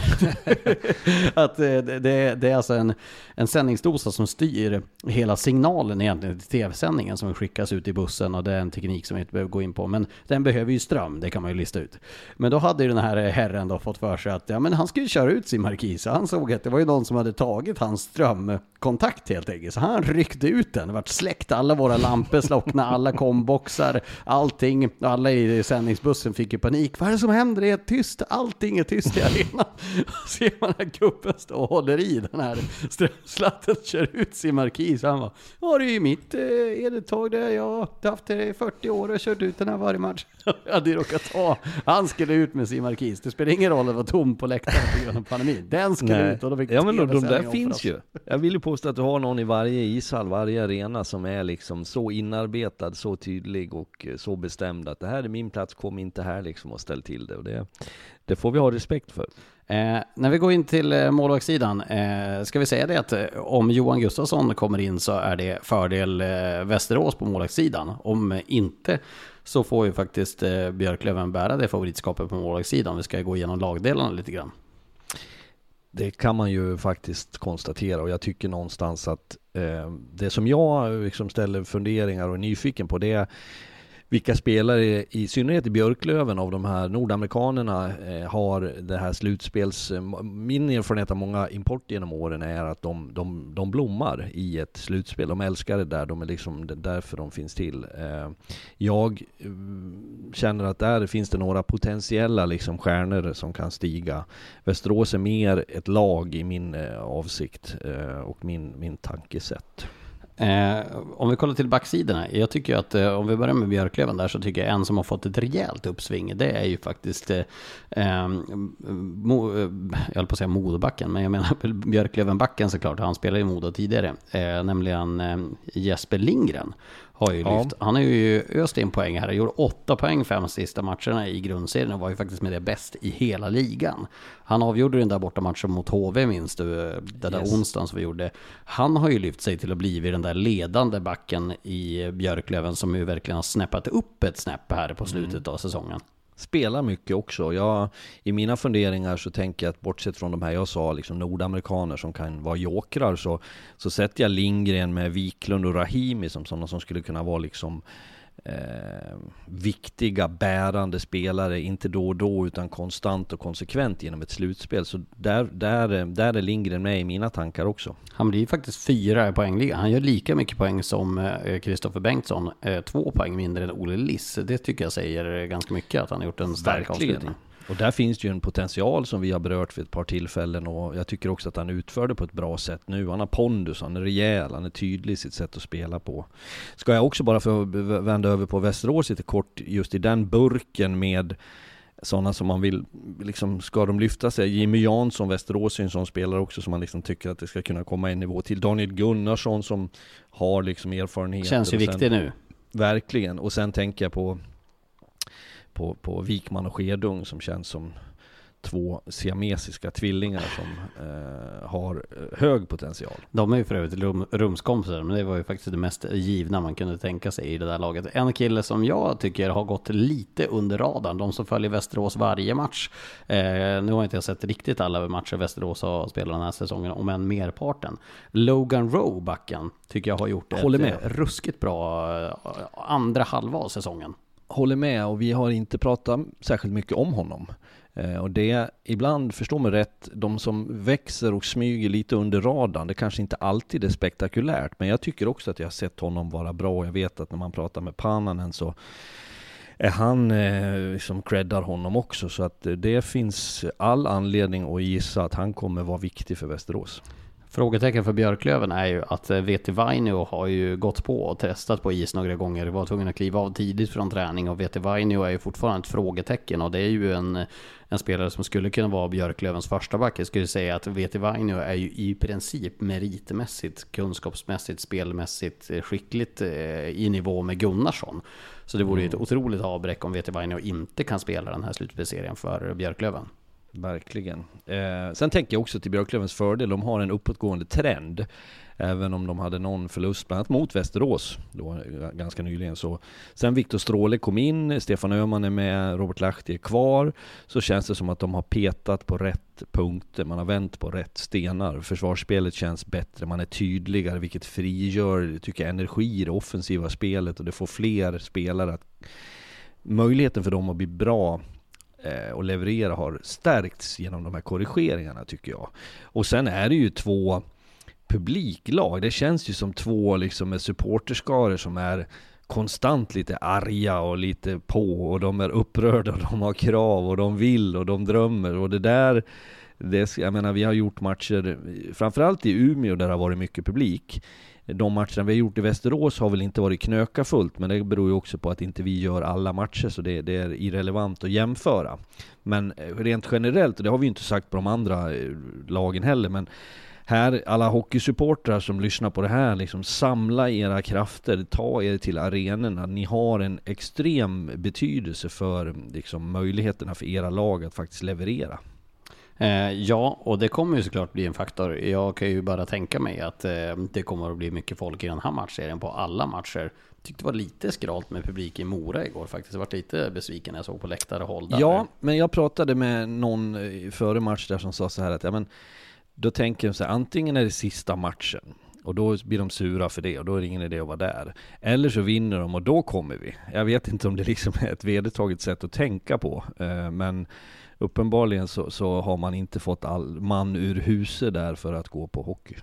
att eh, det, det, det, är alltså en, en sändningsdosa som styr hela signalen egentligen till tv-sändningen som skickas ut i bussen och det är en teknik som vi inte behöver gå in på. Men den behöver ju ström, det kan man ju lista ut. Men då hade ju den här herren då fått för sig att ja, men han skulle köra ut sin markis. Han såg att det var ju någon som hade tagit hans strömkontakt helt enkelt. Så han ryckte ut den, det vart släckt, alla våra lampor slocknade, alla komboxar, allting. Alla i sändningsbussen fick ju panik. Vad är det som händer? Det är tyst, allting är tyst i arenan. Ser man att gubben stå och håller i den här strömslatten, kör ut sin markis. Han bara, ja det är ju mitt eh, eluttag där. Jag har haft det i 40 år och kört ut den här varje match. Jag hade råkat ta, han skulle ut med sin markis. Det spelar ingen roll att det var tom på läktaren på grund av pandemin. Den skulle Nej. ut och då fick Ja men de, de där finns ju. Jag vill ju påstå att du har någon i varje ishall, varje arena som är liksom så inarbetad, så tydlig och eh, så bestämd att det här är min plats, kom inte här liksom och ställ till det. Och det, det får vi ha respekt för. Eh, när vi går in till eh, målvaktssidan, eh, ska vi säga det att eh, om Johan Gustafsson kommer in så är det fördel eh, Västerås på målvaktssidan. Om inte så får ju faktiskt eh, Björklöven bära det favoritskapet på målvaktssidan. Vi ska gå igenom lagdelarna lite grann. Det kan man ju faktiskt konstatera och jag tycker någonstans att eh, det som jag liksom ställer funderingar och är nyfiken på det är vilka spelare, i synnerhet i Björklöven av de här nordamerikanerna, eh, har det här slutspels... Min erfarenhet av många import genom åren är att de, de, de blommar i ett slutspel. De älskar det där, de är liksom därför de finns till. Eh, jag mm, känner att där finns det några potentiella liksom stjärnor som kan stiga. Västerås är mer ett lag i min eh, avsikt eh, och min, min tankesätt. Eh, om vi kollar till backsidorna. Jag tycker att eh, om vi börjar med Björklöven där så tycker jag en som har fått ett rejält uppsving. Det är ju faktiskt, eh, ehm, mo, eh, jag höll på att säga Modobacken, men jag menar Björklövenbacken såklart. Han spelade i Modo tidigare. Eh, nämligen eh, Jesper Lindgren har ju lyft. Han har ju öst in poäng här. Gjorde åtta poäng fem sista matcherna i grundserien och var ju faktiskt med det bäst i hela ligan. Han avgjorde den där borta matchen mot HV minst du, den där yes. onsdagen som vi gjorde. Han har ju lyft sig till att bli den där ledande backen i Björklöven som ju verkligen har snäppat upp ett snäpp här på slutet mm. av säsongen spelar mycket också. Jag, I mina funderingar så tänker jag att bortsett från de här jag sa, liksom nordamerikaner som kan vara jokrar, så, så sätter jag Lindgren med Wiklund och Rahimi som sådana som skulle kunna vara liksom eh, viktiga, bärande spelare, inte då och då utan konstant och konsekvent genom ett slutspel. Så där, där, där är Lindgren med i mina tankar också. Han blir faktiskt fyra i poängligan. Han gör lika mycket poäng som Kristoffer eh, Bengtsson. Eh, två poäng mindre än Olle Liss. Det tycker jag säger ganska mycket att han har gjort en stark Verkligen. avslutning. Och där finns ju en potential som vi har berört vid ett par tillfällen och jag tycker också att han utför det på ett bra sätt nu. Han har pondus, han är rejäl, han är tydlig i sitt sätt att spela på. Ska jag också bara få vända över på Västerås lite kort, just i den burken med sådana som man vill, liksom, ska de lyfta sig? Jimmy Jansson, Västerås är en sån spelare också som man liksom tycker att det ska kunna komma en nivå till. Daniel Gunnarsson som har liksom erfarenhet. Känns ju viktig nu. Verkligen, och sen tänker jag på på, på Wikman och Skedung som känns som två siamesiska tvillingar som eh, har eh, hög potential. De är ju för övrigt rum, rumskompisar, men det var ju faktiskt det mest givna man kunde tänka sig i det där laget. En kille som jag tycker har gått lite under radarn, de som följer Västerås varje match. Eh, nu har inte jag sett riktigt alla matcher Västerås har spelat den här säsongen, om än merparten. Logan Rowe, backen, tycker jag har gjort ett med. ruskigt bra eh, andra halva av säsongen håller med och vi har inte pratat särskilt mycket om honom. Eh, och det, ibland, förstå mig rätt, de som växer och smyger lite under radarn, det kanske inte alltid är spektakulärt, men jag tycker också att jag har sett honom vara bra. Jag vet att när man pratar med Pananen så är han eh, som creddar honom också, så att eh, det finns all anledning att gissa att han kommer vara viktig för Västerås. Frågetecken för Björklöven är ju att eh, VT Vainio har ju gått på och testat på is några gånger. Var tvungen att kliva av tidigt från träning och VT Vainio är ju fortfarande ett frågetecken och det är ju en, en spelare som skulle kunna vara Björklövens första back. Jag skulle säga att VT Vainio är ju i princip meritmässigt, kunskapsmässigt, spelmässigt eh, skickligt eh, i nivå med Gunnarsson. Så det vore ju ett mm. otroligt avbräck om VT Vainio inte kan spela den här slutspelserien för Björklöven. Verkligen. Eh, sen tänker jag också till Björklövens fördel, de har en uppåtgående trend. Även om de hade någon förlust, bland annat mot Västerås, då, eh, ganska nyligen. Så. Sen Viktor Stråle kom in, Stefan Öhman är med, Robert Lahti är kvar. Så känns det som att de har petat på rätt punkter, man har vänt på rätt stenar. Försvarsspelet känns bättre, man är tydligare, vilket frigör, tycker jag, energi i det offensiva spelet och det får fler spelare att möjligheten för dem att bli bra Eh, och leverera har stärkts genom de här korrigeringarna tycker jag. Och sen är det ju två publiklag. Det känns ju som två liksom med supporterskaror som är konstant lite arga och lite på och de är upprörda och de har krav och de vill och de drömmer och det där det, jag menar vi har gjort matcher, framförallt i Umeå där det har varit mycket publik de matcherna vi har gjort i Västerås har väl inte varit knöka fullt, men det beror ju också på att inte vi gör alla matcher, så det, det är irrelevant att jämföra. Men eh, rent generellt, och det har vi ju inte sagt på de andra eh, lagen heller, men här, alla hockeysupportrar som lyssnar på det här, liksom samla era krafter, ta er till arenorna. Ni har en extrem betydelse för liksom, möjligheterna för era lag att faktiskt leverera. Eh, ja, och det kommer ju såklart bli en faktor. Jag kan ju bara tänka mig att eh, det kommer att bli mycket folk i den här matchserien på alla matcher. Tyckte det var lite skralt med publik i Mora igår faktiskt. Jag var lite besviken när jag såg på läktare håll där. Ja, men jag pratade med någon eh, före match där som sa så här att ja, men, då tänker de så här, antingen är det sista matchen och då blir de sura för det och då är det ingen idé att vara där. Eller så vinner de och då kommer vi. Jag vet inte om det liksom är ett vedertaget sätt att tänka på, eh, men uppenbarligen så, så har man inte fått all man ur huset där för att gå på hockey.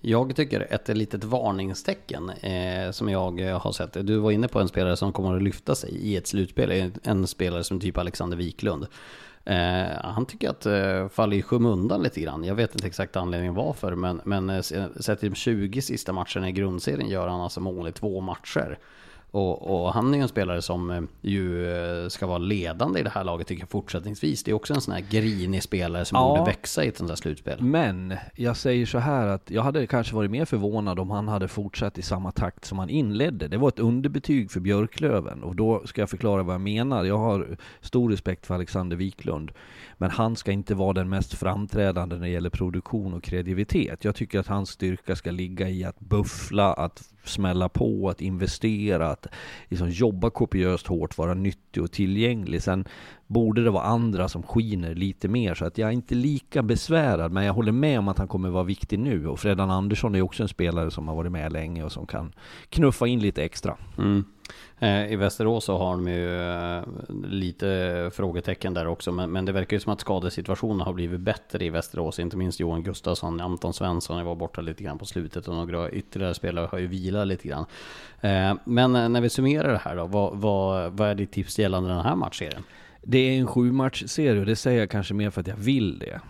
Jag tycker ett litet varningstecken eh, som jag eh, har sett. Du var inne på en spelare som kommer att lyfta sig i ett slutspel. En spelare som typ Alexander Wiklund. Eh, han tycker att eh, faller i skymundan lite grann. Jag vet inte exakt anledningen varför, men, men eh, sett till de 20 sista matcherna i grundserien gör han alltså mål i två matcher. Och, och, han är ju en spelare som eh, ju eh, ska vara ledande i det här laget tycker jag fortsättningsvis. Det är också en sån här grinig spelare som ja, borde växa i ett sånt där slutspel. Men jag säger så här att jag hade kanske varit mer förvånad om han hade fortsatt i samma takt som han inledde. Det var ett underbetyg för Björklöven och då ska jag förklara vad jag menar. Jag har stor respekt för Alexander Wiklund. Men han ska inte vara den mest framträdande när det gäller produktion och kreativitet. Jag tycker att hans styrka ska ligga i att buffla, att smälla på, att investera, att liksom jobba kopiöst hårt, vara nyttig och tillgänglig. Sen borde det vara andra som skiner lite mer, så att jag är inte lika besvärad, men jag håller med om att han kommer vara viktig nu. Och Fredan Andersson är också en spelare som har varit med länge och som kan knuffa in lite extra. Mm. Eh, I Västerås så har de ju eh, lite frågetecken där också, men, men det verkar ju som att skadesituationen har blivit bättre i Västerås, inte minst Johan Gustafsson, Anton Svensson var borta lite grann på slutet och några ytterligare spelare har ju vilat lite grann. Eh, men när vi summerar det här då, vad, vad, vad är ditt tips gällande den här matchserien? Det är en sju matchserie och det säger jag kanske mer för att jag vill det.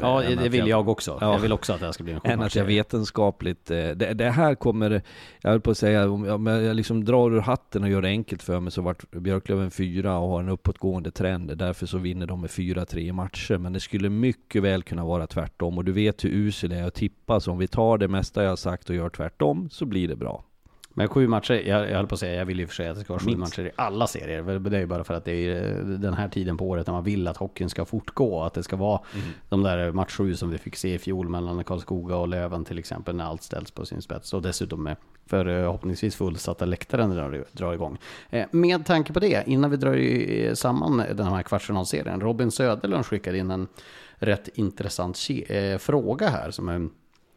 Ja, det vill jag, också. Ja, jag vill också att det här ska bli en Än att jag vetenskapligt... Eh, det, det, här kommer... Jag höll på att säga, om jag liksom drar ur hatten och gör det enkelt för mig så vart Björklöven fyra och har en uppåtgående trend. Därför så vinner de med fyra, tre matcher. Men det skulle mycket väl kunna vara tvärtom. Och du vet hur usel jag är att tippa, så om vi tar det mesta jag har sagt och gör tvärtom så blir det bra. Men sju matcher, jag, jag höll på att säga, jag vill ju för sig att det ska vara sju Minst. matcher i alla serier. Det är ju bara för att det är den här tiden på året när man vill att hockeyn ska fortgå. Att det ska vara mm. de där match sju som vi fick se i fjol mellan Karlskoga och Löven till exempel, när allt ställs på sin spets. Och dessutom med förhoppningsvis fullsatta läktaren drar, drar igång. Eh, med tanke på det, innan vi drar samman den här kvartsfinalserien, Robin Söderlund skickade in en rätt intressant eh, fråga här som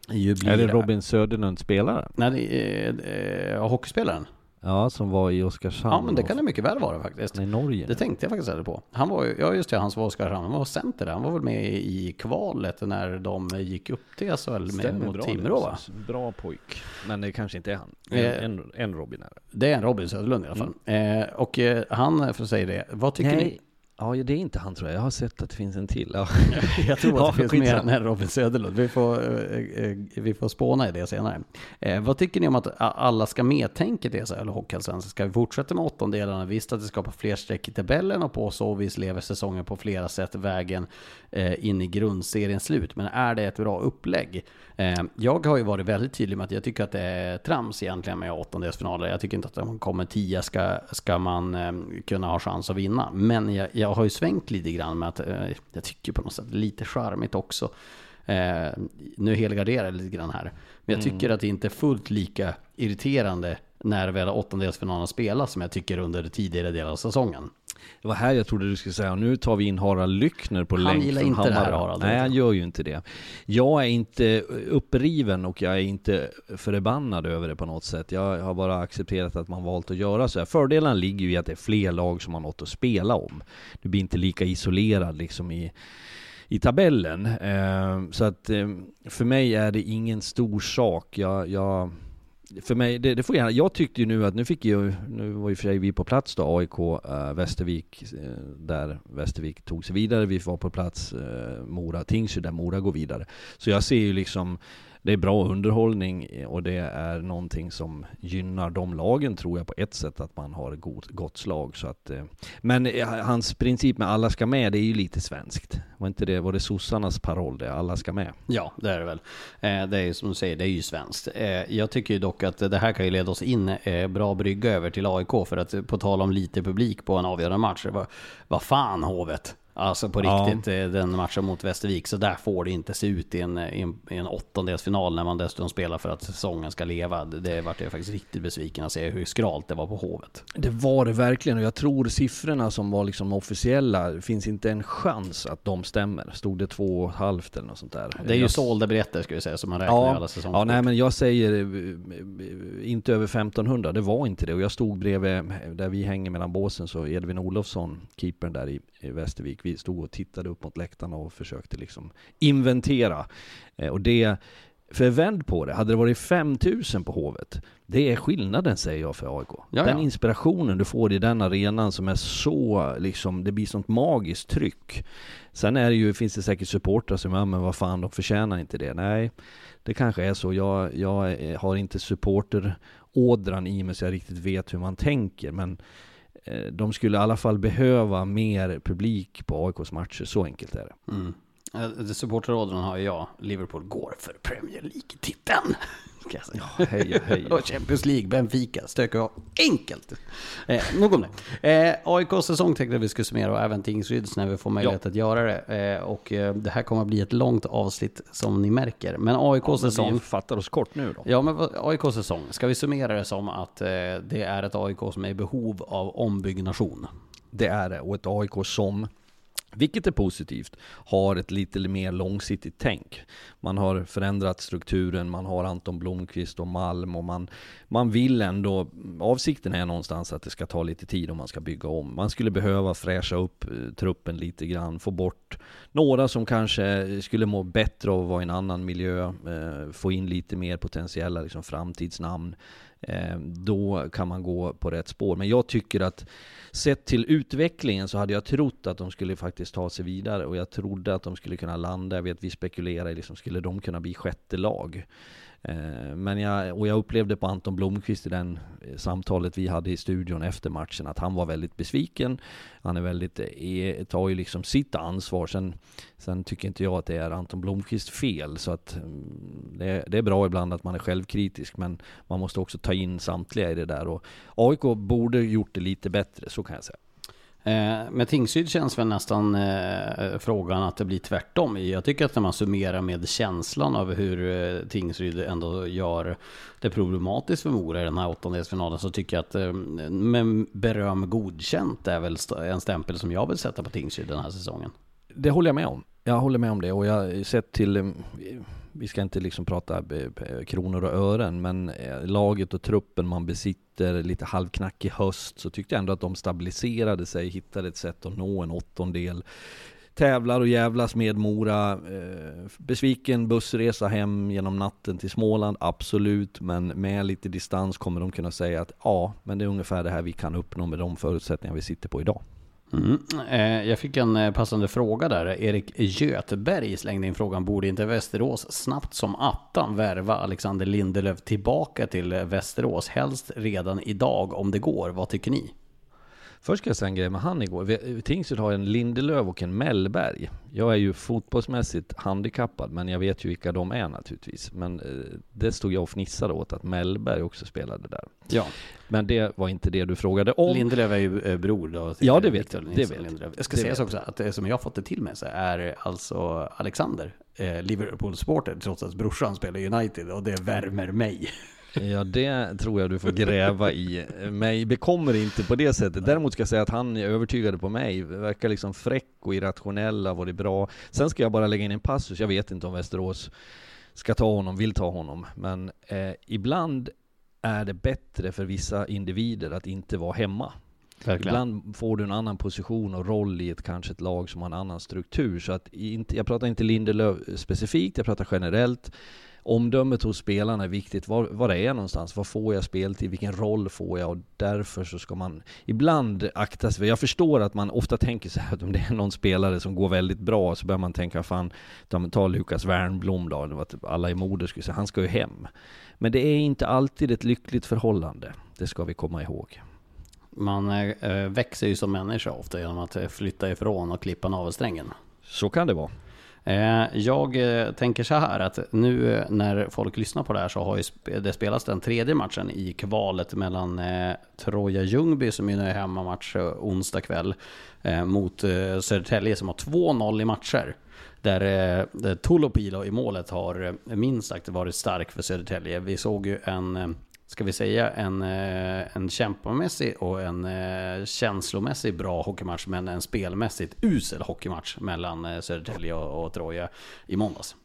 är är det Robin Söderlund spelaren? Nej, det är, äh, hockeyspelaren. Ja, som var i Oskarshamn. Ja, men det kan det mycket väl vara faktiskt. I Norge. Det tänkte jag faktiskt aldrig på. Han var ju, ja just det, han som var Oskarshamn, han var center där. Han var väl med i kvalet när de gick upp till SHL med, mot Timrå va? Bra pojk. Men det kanske inte är han. En, Eh. en, en Robin är det. Det är en Robin Söderlund i alla fall. Eh, och eh, han, för att säga det, vad tycker ni? Ja det är inte han tror jag. Jag har sett att det finns en till. Ja. Jag tror att Ja, det finns mer än Robin Söderlund. Vi får, eh, eh, vi får spåna i det senare. Eh, vad tycker ni om att alla ska med-tänket i SHL och Hockeyallsvenskan? Ska vi fortsätta med åttondelarna? Visst att det skapar fler streck i tabellen och på så vis lever säsongen på flera sätt vägen eh, in i grundseriens slut. Men är det ett bra upplägg? Eh, jag har ju varit väldigt tydlig med att jag tycker att det är trams egentligen med åttondelsfinaler. Jag tycker inte att om man kommer tia ska, ska man eh, kunna ha chans att vinna. Men jag, jag har ju svängt lite grann med att eh, jag tycker på något sätt lite charmigt också. Eh, nu helgarderar jag lite grann här. Men jag tycker att det inte är fullt lika irriterande när väl åttondelsfinalen spelas som jag tycker under tidigare delar av säsongen. Det var här jag trodde du skulle säga, nu tar vi in Harald Lyckner på Han länk gillar från inte det här. Harald. Nej, han gör ju inte det. Jag är inte uppriven och jag är inte förbannad över det på något sätt. Jag har bara accepterat att man valt att göra så här. Fördelen ligger ju i att det är fler lag som har något att spela om. Du blir inte lika isolerad liksom i i tabellen. Eh, så att eh, för mig är det ingen stor sak. Jag, jag, för mig, det, det får gärna, jag tyckte ju nu att nu fick ju, nu var ju för sig vi på plats då, AIK, äh, eh, Västervik, eh, där Västervik tog sig vidare. Vi var på plats äh, Mora, Tingsryd, där Mora går vidare. Så jag ser ju liksom, det är bra underhållning eh, och det är någonting som gynnar de lagen tror jag på ett sätt att man har gott, gott slag. Så att, eh, men eh, hans princip med alla ska med, det är ju lite svenskt. Var inte det, var det sossarnas paroll det? Alla ska med. Ja, det är det väl. Det är ju som du säger, det är ju svenskt. Jag tycker ju dock att det här kan ju leda oss in bra brygga över till AIK. För att på tal om lite publik på en avgörande match. Vad vad fan Hovet. Alltså på Ja. riktigt, eh, den matchen mot Västervik. Så där får det inte se ut i en, i en, i en åttondelsfinal när man dessutom spelar för att säsongen ska leva. Det, vart jag faktiskt riktigt besviken att se hur skralt det var på Hovet. Det var det verkligen och jag tror siffrorna som var liksom officiella, det finns inte en chans att de stämmer. Stod det två och ett halvt eller något sånt där? Det är ju Jag- sålda biljetter ska vi säga, som man räknar i alla Ja, säsonger. ja, nej men jag säger eh, inte över 1500, det var inte det. Och jag stod bredvid, där vi hänger mellan båsen, så Edvin Olofsson, keepern där i, i Västervik, vi stod och tittade upp mot läktarna och försökte liksom inventera. Eh, och det, för vänd på det, hade det varit 5000 på Hovet, det är skillnaden säger jag för AIK. Ja, den inspirationen du får i den arenan som är så, liksom, det blir sånt magiskt tryck. Sen är det ju, finns det säkert supportrar som, ja men vad fan, de förtjänar inte det. Nej, det kanske är så. Jag, jag eh, har inte supporterådran i mig så jag riktigt vet hur man tänker. Men Eh, de skulle i alla fall behöva mer publik på AIKs matcher. Så enkelt är det. Mm. Eh, supporterråden har ju jag. Liverpool går för Premier League-titeln. Ska jag säga. Heja, heja. Och Champions League, Benfica, stökar av. Enkelt! Eh, nog om det. Eh, AIKs säsong tänkte jag vi skulle summera och även Tingsryds när vi får möjlighet att göra det. Eh, och eh, det här kommer att bli ett långt avsnitt som ni märker. Men AIKs säsong... Vi fattar oss kort nu då. Ja, men AIKs säsong. Ska vi summera det som att eh, det är ett AIK som är i behov av ombyggnation? Det är det. Och ett AIK som, vilket är positivt, har ett lite mer långsiktigt tänk. Man har förändrat strukturen, man har Anton Blomqvist och Malm och man, man vill ändå, avsikten är någonstans att det ska ta lite tid om man ska bygga om. Man skulle behöva fräscha upp eh, truppen lite grann, få bort några som kanske skulle må bättre av att vara i en annan miljö, eh, få in lite mer potentiella liksom, framtidsnamn. Eh, då kan man gå på rätt spår. Men jag tycker att sett till utvecklingen så hade jag trott att de skulle faktiskt ta sig vidare och jag trodde att de skulle kunna landa. Jag vet vi spekulerar i liksom, skulle de kunna bli sjätte lag? Eh, men jag, och jag upplevde på Anton Blomqvist i den eh, samtalet vi hade i studion efter matchen att han var väldigt besviken. Han är väldigt, eh, e, tar ju liksom sitt ansvar. Sen, sen tycker inte jag att det är Anton Blomqvist fel. Så att mm, det, det är bra ibland att man är självkritisk men man måste också ta in samtliga i det där. Och AIK borde gjort det lite bättre, så kan jag säga. Eh, med Tingsryd känns väl nästan eh, frågan att det blir tvärtom. Jag tycker att när man summerar med känslan av hur eh, Tingsryd ändå gör det problematiskt för Mora i den här åttondelsfinalen så tycker jag att eh, med beröm godkänt är väl st- en stämpel som jag vill sätta på Tingsryd den här säsongen. Det håller jag med om. Jag håller med om det och jag sett till, eh, vi ska inte liksom prata eh, kronor och ören, men eh, laget och truppen man besitter, lite halvknackig höst, så tyckte jag ändå att de stabiliserade sig, hittade ett sätt att nå en åttondel tävlar och jävlas med Mora. Besviken bussresa hem genom natten till Småland, absolut. Men med lite distans kommer de kunna säga att ja, men det är ungefär det här vi kan uppnå med de förutsättningar vi sitter på idag. Mm. Eh, jag fick en eh, passande fråga där. Erik Göteberg slängde in frågan, borde inte Västerås snabbt som attan värva Alexander Lindelöf tillbaka till Västerås? Helst redan idag om det går. Vad tycker ni? Först ska jag säga en grej med han igår. Tingsryd har en Lindelöf och en Mellberg. Jag är ju fotbollsmässigt handikappad, men jag vet ju vilka de är naturligtvis. Men eh, det stod jag och fnissade åt, att Mellberg också spelade där. Ja. Men det var inte det du frågade om. Lindelöf är ju eh, bror då. Ja, det vet jag. Det vet. Lindelöf. Jag ska säga så också, att det som jag fått det till mig så är alltså Alexander, eh, Liverpool-supporter, trots att brorsan spelar United, och det värmer mig. Ja, det tror jag du får gräva i. Mig bekommer inte på det sättet. Däremot ska jag säga att han är övertygad på mig. Verkar liksom fräck och irrationell, har varit bra. Sen ska jag bara lägga in en passus. Jag vet inte om Västerås ska ta honom, vill ta honom. Men eh, ibland är det bättre för vissa individer att inte vara hemma. Verkligen. Ibland får du en annan position och roll i ett kanske ett lag som har en annan struktur. Så att inte, jag pratar inte Lindelöf specifikt, jag pratar generellt omdömet hos spelarna är viktigt. Var, var är jag någonstans? Vad får jag speltid? Vilken roll får jag? Och därför så ska man ibland akta sig. Jag förstår att man ofta tänker så här att om det är någon spelare som går väldigt bra så börjar man tänka fan, ta Lukas Wernbloom då, att alla i Modo skulle säga, han ska ju hem. Men det är inte alltid ett lyckligt förhållande. Det ska vi komma ihåg. Man äh, växer ju som människa ofta genom att flytta ifrån och klippa navelsträngen. Så kan det vara. Eh, jag eh, tänker så här att nu eh, när folk lyssnar på det här så har ju det spelats den tredje matchen i kvalet mellan Troja Ljungby som är hemmamatch onsdag kväll mot Södertälje som har 2-0 i matcher. Där Tolopilo i målet har minst sagt varit stark för Södertälje. Vi såg ju en ska vi säga, en, eh, en kämpamässig och en eh, känslomässig bra hockeymatch, men en spelmässigt usel hockeymatch mellan eh, Södertälje och, och Troja i måndags.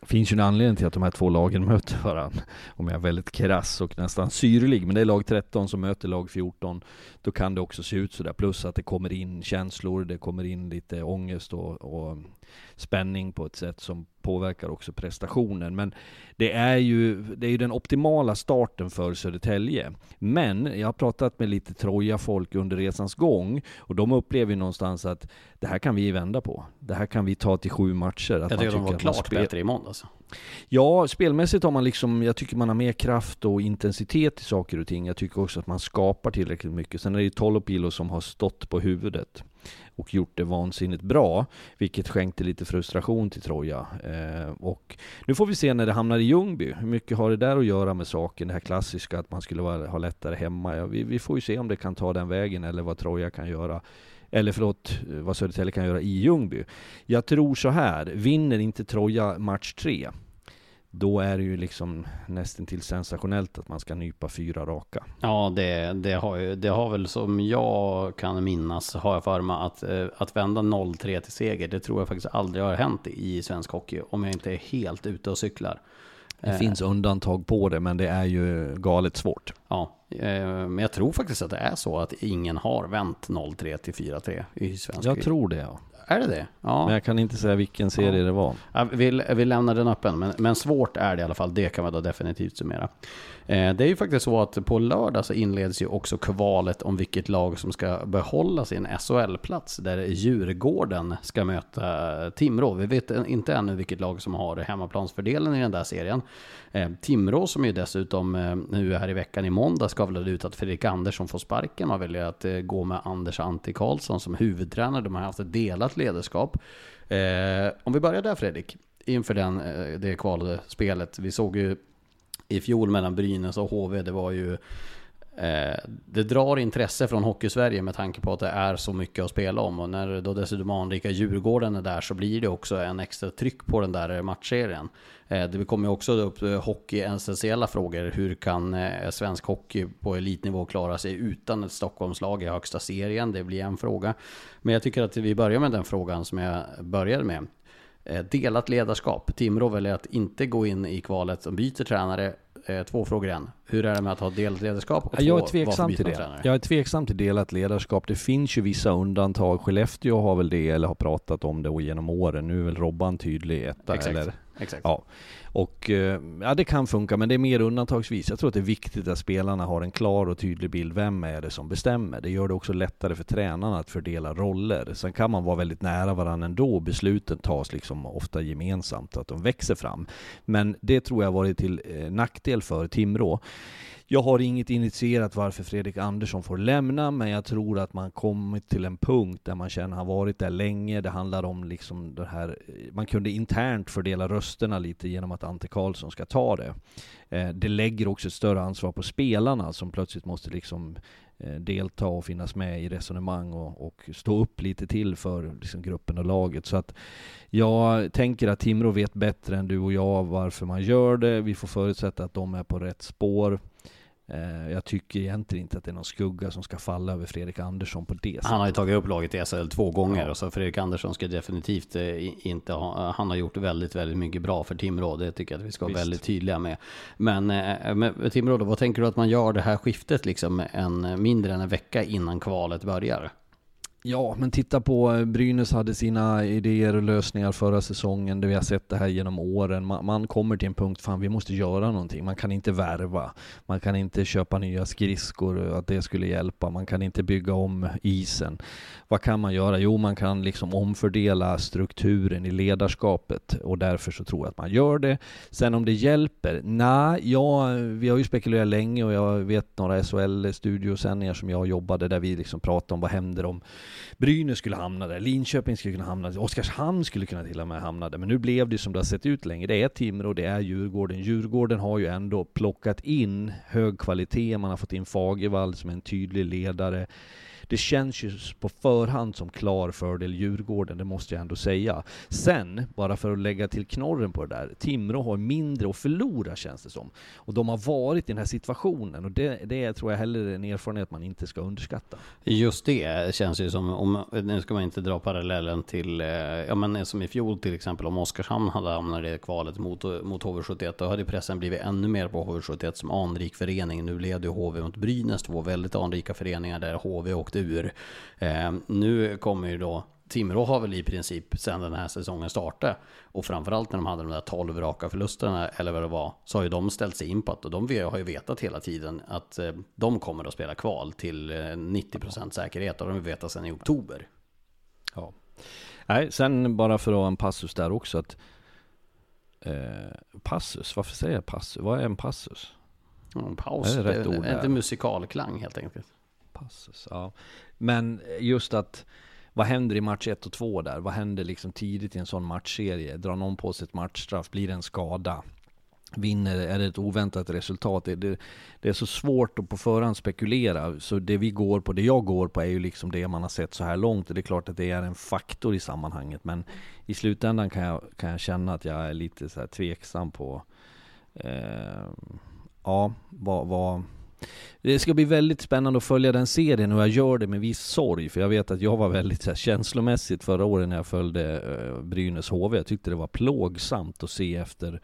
Det finns ju en anledning till att de här två lagen möter varandra. Om jag är väldigt krass och nästan syrlig, men det är lag 13 som möter lag 14. Då kan det också se ut sådär. Plus att det kommer in känslor, det kommer in lite ångest och, och spänning på ett sätt som påverkar också prestationen. Men det är ju, det är ju den optimala starten för Södertälje. Men jag har pratat med lite Troja-folk under resans gång och de upplever ju någonstans att det här kan vi vända på. Det här kan vi ta till sju matcher. Att jag tycker de var klart spel... bättre i måndags. Ja, spelmässigt har man liksom, jag tycker man har mer kraft och intensitet i saker och ting. Jag tycker också att man skapar tillräckligt mycket. Sen är det ju Tolopilo som har stått på huvudet och gjort det vansinnigt bra, vilket skänkte lite frustration till Troja. Eh, och nu får vi se när det hamnar i Ljungby, hur mycket har det där att göra med saken? Det här klassiska att man skulle vara, ha lättare hemma. Ja, vi, vi får ju se om det kan ta den vägen eller vad Troja kan göra eller förlåt, vad Södertälje kan göra i Ljungby. Jag tror så här, vinner inte Troja match tre, då är det ju liksom nästan till sensationellt att man ska nypa fyra raka. Ja, det, det, har, ju, det har väl som jag kan minnas, har jag för mig, att, eh, att vända 0-3 till seger, det tror jag faktiskt aldrig har hänt i svensk hockey, om jag inte är helt ute och cyklar. Det eh. finns undantag på det, men det är ju galet svårt. Ja, eh, men jag tror faktiskt att det är så att ingen har vänt 0-3 till 4-3 i svensk Jag tror det, ja. Är det det? Ja. Men jag kan inte säga vilken serie ja. det var. Jag vill, jag vill lämna den öppen, men, men svårt är det i alla fall. Det kan man då definitivt summera. Eh, det är ju faktiskt så att på lördag så inleds ju också kvalet om vilket lag som ska behålla sin SHL-plats. Där Djurgården ska möta eh, Timrå. Vi vet inte ännu vilket lag som har hemmaplansfördelen i den där serien. Eh, Timrå som ju dessutom nu här i veckan i måndag skavlade ut att Fredrik Andersson får sparken. Man väljer att gå med Anders Antti Karlsson som huvudtränare. De har haft ett delat ledarskap. Om vi börjar där Fredrik inför den, det kvalspelet. Vi såg ju i fjol mellan Brynäs och HV, det var ju eh, det drar intresse från Hockeysverige med tanke på att det är så mycket att spela om och när då dessutom anrika Djurgården är där så blir det också en extra tryck på den där matchserien. Eh, det kommer också upp eh, hockey-essentiella frågor. Hur kan eh, svensk hockey på elitnivå klara sig utan ett Stockholmslag i högsta serien? Det blir en fråga. Men jag tycker att vi börjar med den frågan som jag började med. Eh, delat ledarskap. Timrå väljer att inte gå in i kvalet som byter tränare. Eh, två frågor än. Hur är det med att ha delat ledarskap? Och jag är tveksam till det. tränare? Jag är tveksam till delat ledarskap. Det finns ju vissa undantag. Skellefteå har väl det, eller har pratat om det och genom åren. Nu är väl Robban tydlig etta, Exakt. eller? Exakt. Ja. Och eh, ja, det kan funka, men det är mer undantagsvis. Jag tror att det är viktigt att spelarna har en klar och tydlig bild. Vem är det som bestämmer? Det gör det också lättare för tränarna att fördela roller. Sen kan man vara väldigt nära varandra ändå. Besluten tas liksom ofta gemensamt, att de växer fram. Men det tror jag har varit till eh, nackdel för Timrå. Jag har inget initierat varför Fredrik Andersson får lämna, men jag tror att man kommit till en punkt där man känner att han varit där länge. Det handlar om liksom det här, man kunde internt fördela rösterna lite genom att Ante Karlsson ska ta det. Eh, det lägger också ett större ansvar på spelarna som plötsligt måste liksom eh, delta och finnas med i resonemang och, och stå upp lite till för liksom gruppen och laget. Så att jag tänker att Timrå vet bättre än du och jag varför man gör det. Vi får förutsätta att de är på rätt spår. Eh, Jag tycker egentligen inte att det är någon skugga som ska falla över Fredrik Andersson på det sättet. Han har ju tagit upp laget i SHL två gånger Ja. och så Fredrik Andersson ska definitivt eh, inte ha, han har gjort väldigt, väldigt mycket bra för Timrå. Det tycker jag att vi ska vara Visst. väldigt tydliga med. Men eh, med Timrå vad tänker du att man gör det här skiftet liksom en mindre än en vecka innan kvalet börjar? Ja, men titta på eh, Brynäs hade sina idéer och lösningar förra säsongen. Det vi har sett det här genom åren. Man, man kommer till en punkt, fan vi måste göra någonting. Man kan inte värva. Man kan inte köpa nya skridskor, eh, att det skulle hjälpa. Man kan inte bygga om isen. Vad kan man göra? Jo, man kan liksom omfördela strukturen i ledarskapet och därför så tror jag att man gör det. Sen om det hjälper? Nej, ja, vi har ju spekulerat länge och jag vet några SHL-studiosändningar som jag jobbade där vi liksom pratade om vad händer om Brynäs skulle hamna där, Linköping skulle kunna hamna där, Oskarshamn skulle kunna till och med hamna där. Men nu blev det som det har sett ut länge. Det är Timrå, det är Djurgården. Djurgården har ju ändå plockat in hög kvalitet, man har fått in Fagervall som är en tydlig ledare. Det känns ju på förhand som klar fördel Djurgården, det måste jag ändå säga. Sen, bara för att lägga till knorren på det där, Timrå har mindre att förlora känns det som. Och de har varit i den här situationen och det, det tror jag heller är en erfarenhet man inte ska underskatta. Just det känns ju som, om, nu ska man inte dra parallellen till, eh, ja men som i fjol till exempel, om Oskarshamn hade hamnat i kvalet mot, mot HV71, då hade pressen blivit ännu mer på HV71 som anrik förening. Nu leder ju HV mot Brynäs, två väldigt anrika föreningar där HV åkte ur. Eh, nu kommer ju då Timrå har väl i princip sedan den här säsongen startade och framförallt när de hade de där 12 raka förlusterna eller vad det var så har ju de ställt sig in på att och de har ju vetat hela tiden att eh, de kommer att spela kval till eh, 90% säkerhet och de vetat sedan i oktober. Ja. Nej, sen bara för att ha en passus där också att eh, Passus, varför säger jag passus? Vad är en passus? Mm, paus, Är det rätt ord inte musikalklang helt enkelt. Passus, ja. Men just att vad händer i match 1 och 2 där? Vad händer liksom tidigt i en sån matchserie? Drar någon på sig ett matchstraff? Blir det en skada? Vinner? Är det ett oväntat resultat? Det, det, det är så svårt att på förhand spekulera. Så det vi går på, det jag går på är ju liksom det man har sett så här långt. Och det är klart att det är en faktor i sammanhanget. Men i slutändan kan jag, kan jag känna att jag är lite så här tveksam på eh, ja, vad, vad det ska bli väldigt spännande att följa den serien och jag gör det med viss sorg för jag vet att jag var väldigt så här, känslomässigt förra året när jag följde eh, Brynäs HV. Jag tyckte det var plågsamt att se efter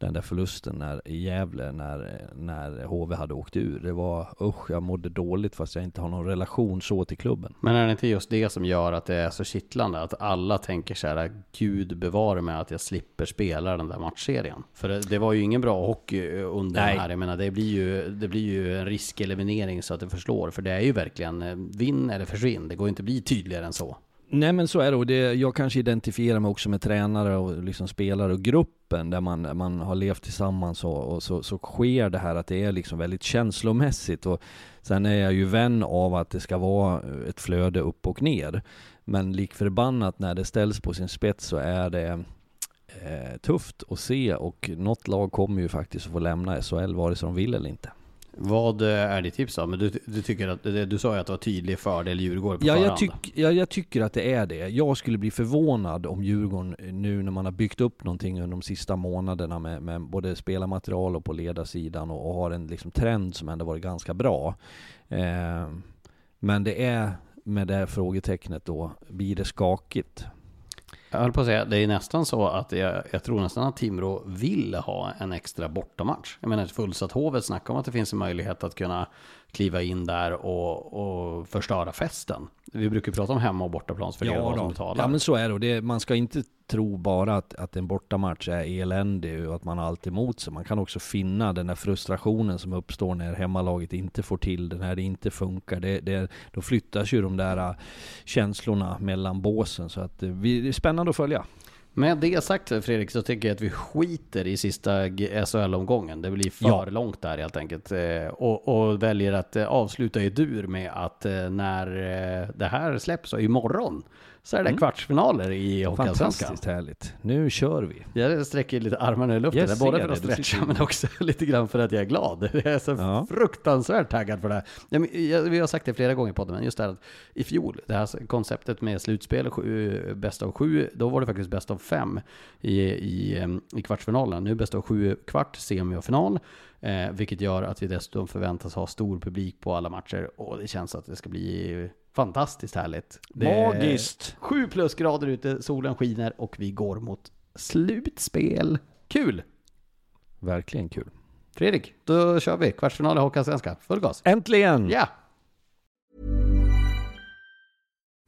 den där förlusten när, i Gävle när, när HV hade åkt ur. Det var usch, jag mådde dåligt fast jag inte har någon relation så till klubben. Men är det inte just det som gör att det är så kittlande? Att alla tänker så här, Gud bevare mig att jag slipper spela den där matchserien. För det, det var ju ingen bra hockey under Nej. den här. Jag menar, det blir, ju, det blir ju en riskeliminering så att det förslår. För det är ju verkligen eh, vinn eller försvinn. Det går inte bli tydligare än så. Nej men så är det och det, jag kanske identifierar mig också med tränare och liksom spelare och gruppen där man, man har levt tillsammans och, och så, så sker det här att det är liksom väldigt känslomässigt och sen är jag ju vän av att det ska vara ett flöde upp och ner. Men lik förbannat när det ställs på sin spets så är det eh, tufft att se och något lag kommer ju faktiskt att få lämna SHL vare sig de vill eller inte. Vad eh, är ditt tips då? Men du, du tycker att, du sa ju att det var tydlig fördel Djurgården på Ja förhand. jag, tyck, ja, jag tycker att det är det. Jag skulle bli förvånad om Djurgården eh, nu när man har byggt upp någonting under de sista månaderna med, med både spelarmaterial och på ledarsidan och, och har en liksom trend som ändå varit ganska bra. Eh, men det är med det här frågetecknet då, blir det skakigt? Jag höll på att säga, det är nästan så att jag, jag tror nästan att Timrå vill ha en extra bortamatch. Jag menar ett fullsatt Hovet snackar om att det finns en möjlighet att kunna kliva in där och, och förstöra festen. Vi brukar prata om hemma och bortaplansfördelar Ja, som betalar. ja men så är det. Och det. Man ska inte tro bara att, att en bortamatch är eländig och att man har allt emot sig. Man kan också finna den där frustrationen som uppstår när hemmalaget inte får till det, när det inte funkar. Det, det, då flyttas ju de där äh, känslorna mellan båsen. Så att, eh, vi, det är spännande att följa. Med det sagt Fredrik så tycker jag att vi skiter i sista SHL-omgången. Det blir för Ja. långt där helt enkelt. Eh, Och, och väljer att eh, avsluta i dur med att eh, när det här släpps, och imorgon, så är det kvartsfinaler i Hockeyallsvenskan. Fantastiskt härligt. Nu kör vi. Jag sträcker lite armarna i luften, Jag både för att stretcha men också lite grann för att jag är glad. Jag är så Ja. fruktansvärt taggad för det här. Ja, men jag- Vi har sagt det flera gånger på podden, men just det här att i fjol, det här konceptet med slutspel, sju, bäst av sju, då var det faktiskt bäst av fem i, i, i kvartsfinalen. Nu bäst av sju kvart, semi och final. Eh, vilket gör att vi dessutom förväntas ha stor publik på alla matcher och det känns att det ska bli fantastiskt härligt. Det är Magiskt. Sju plusgrader ute, solen skiner och vi går mot slutspel. Kul! Verkligen kul. Fredrik, då kör vi. Kvartsfinal i Hockeyallsvenskan. Full gas. Äntligen! Ja!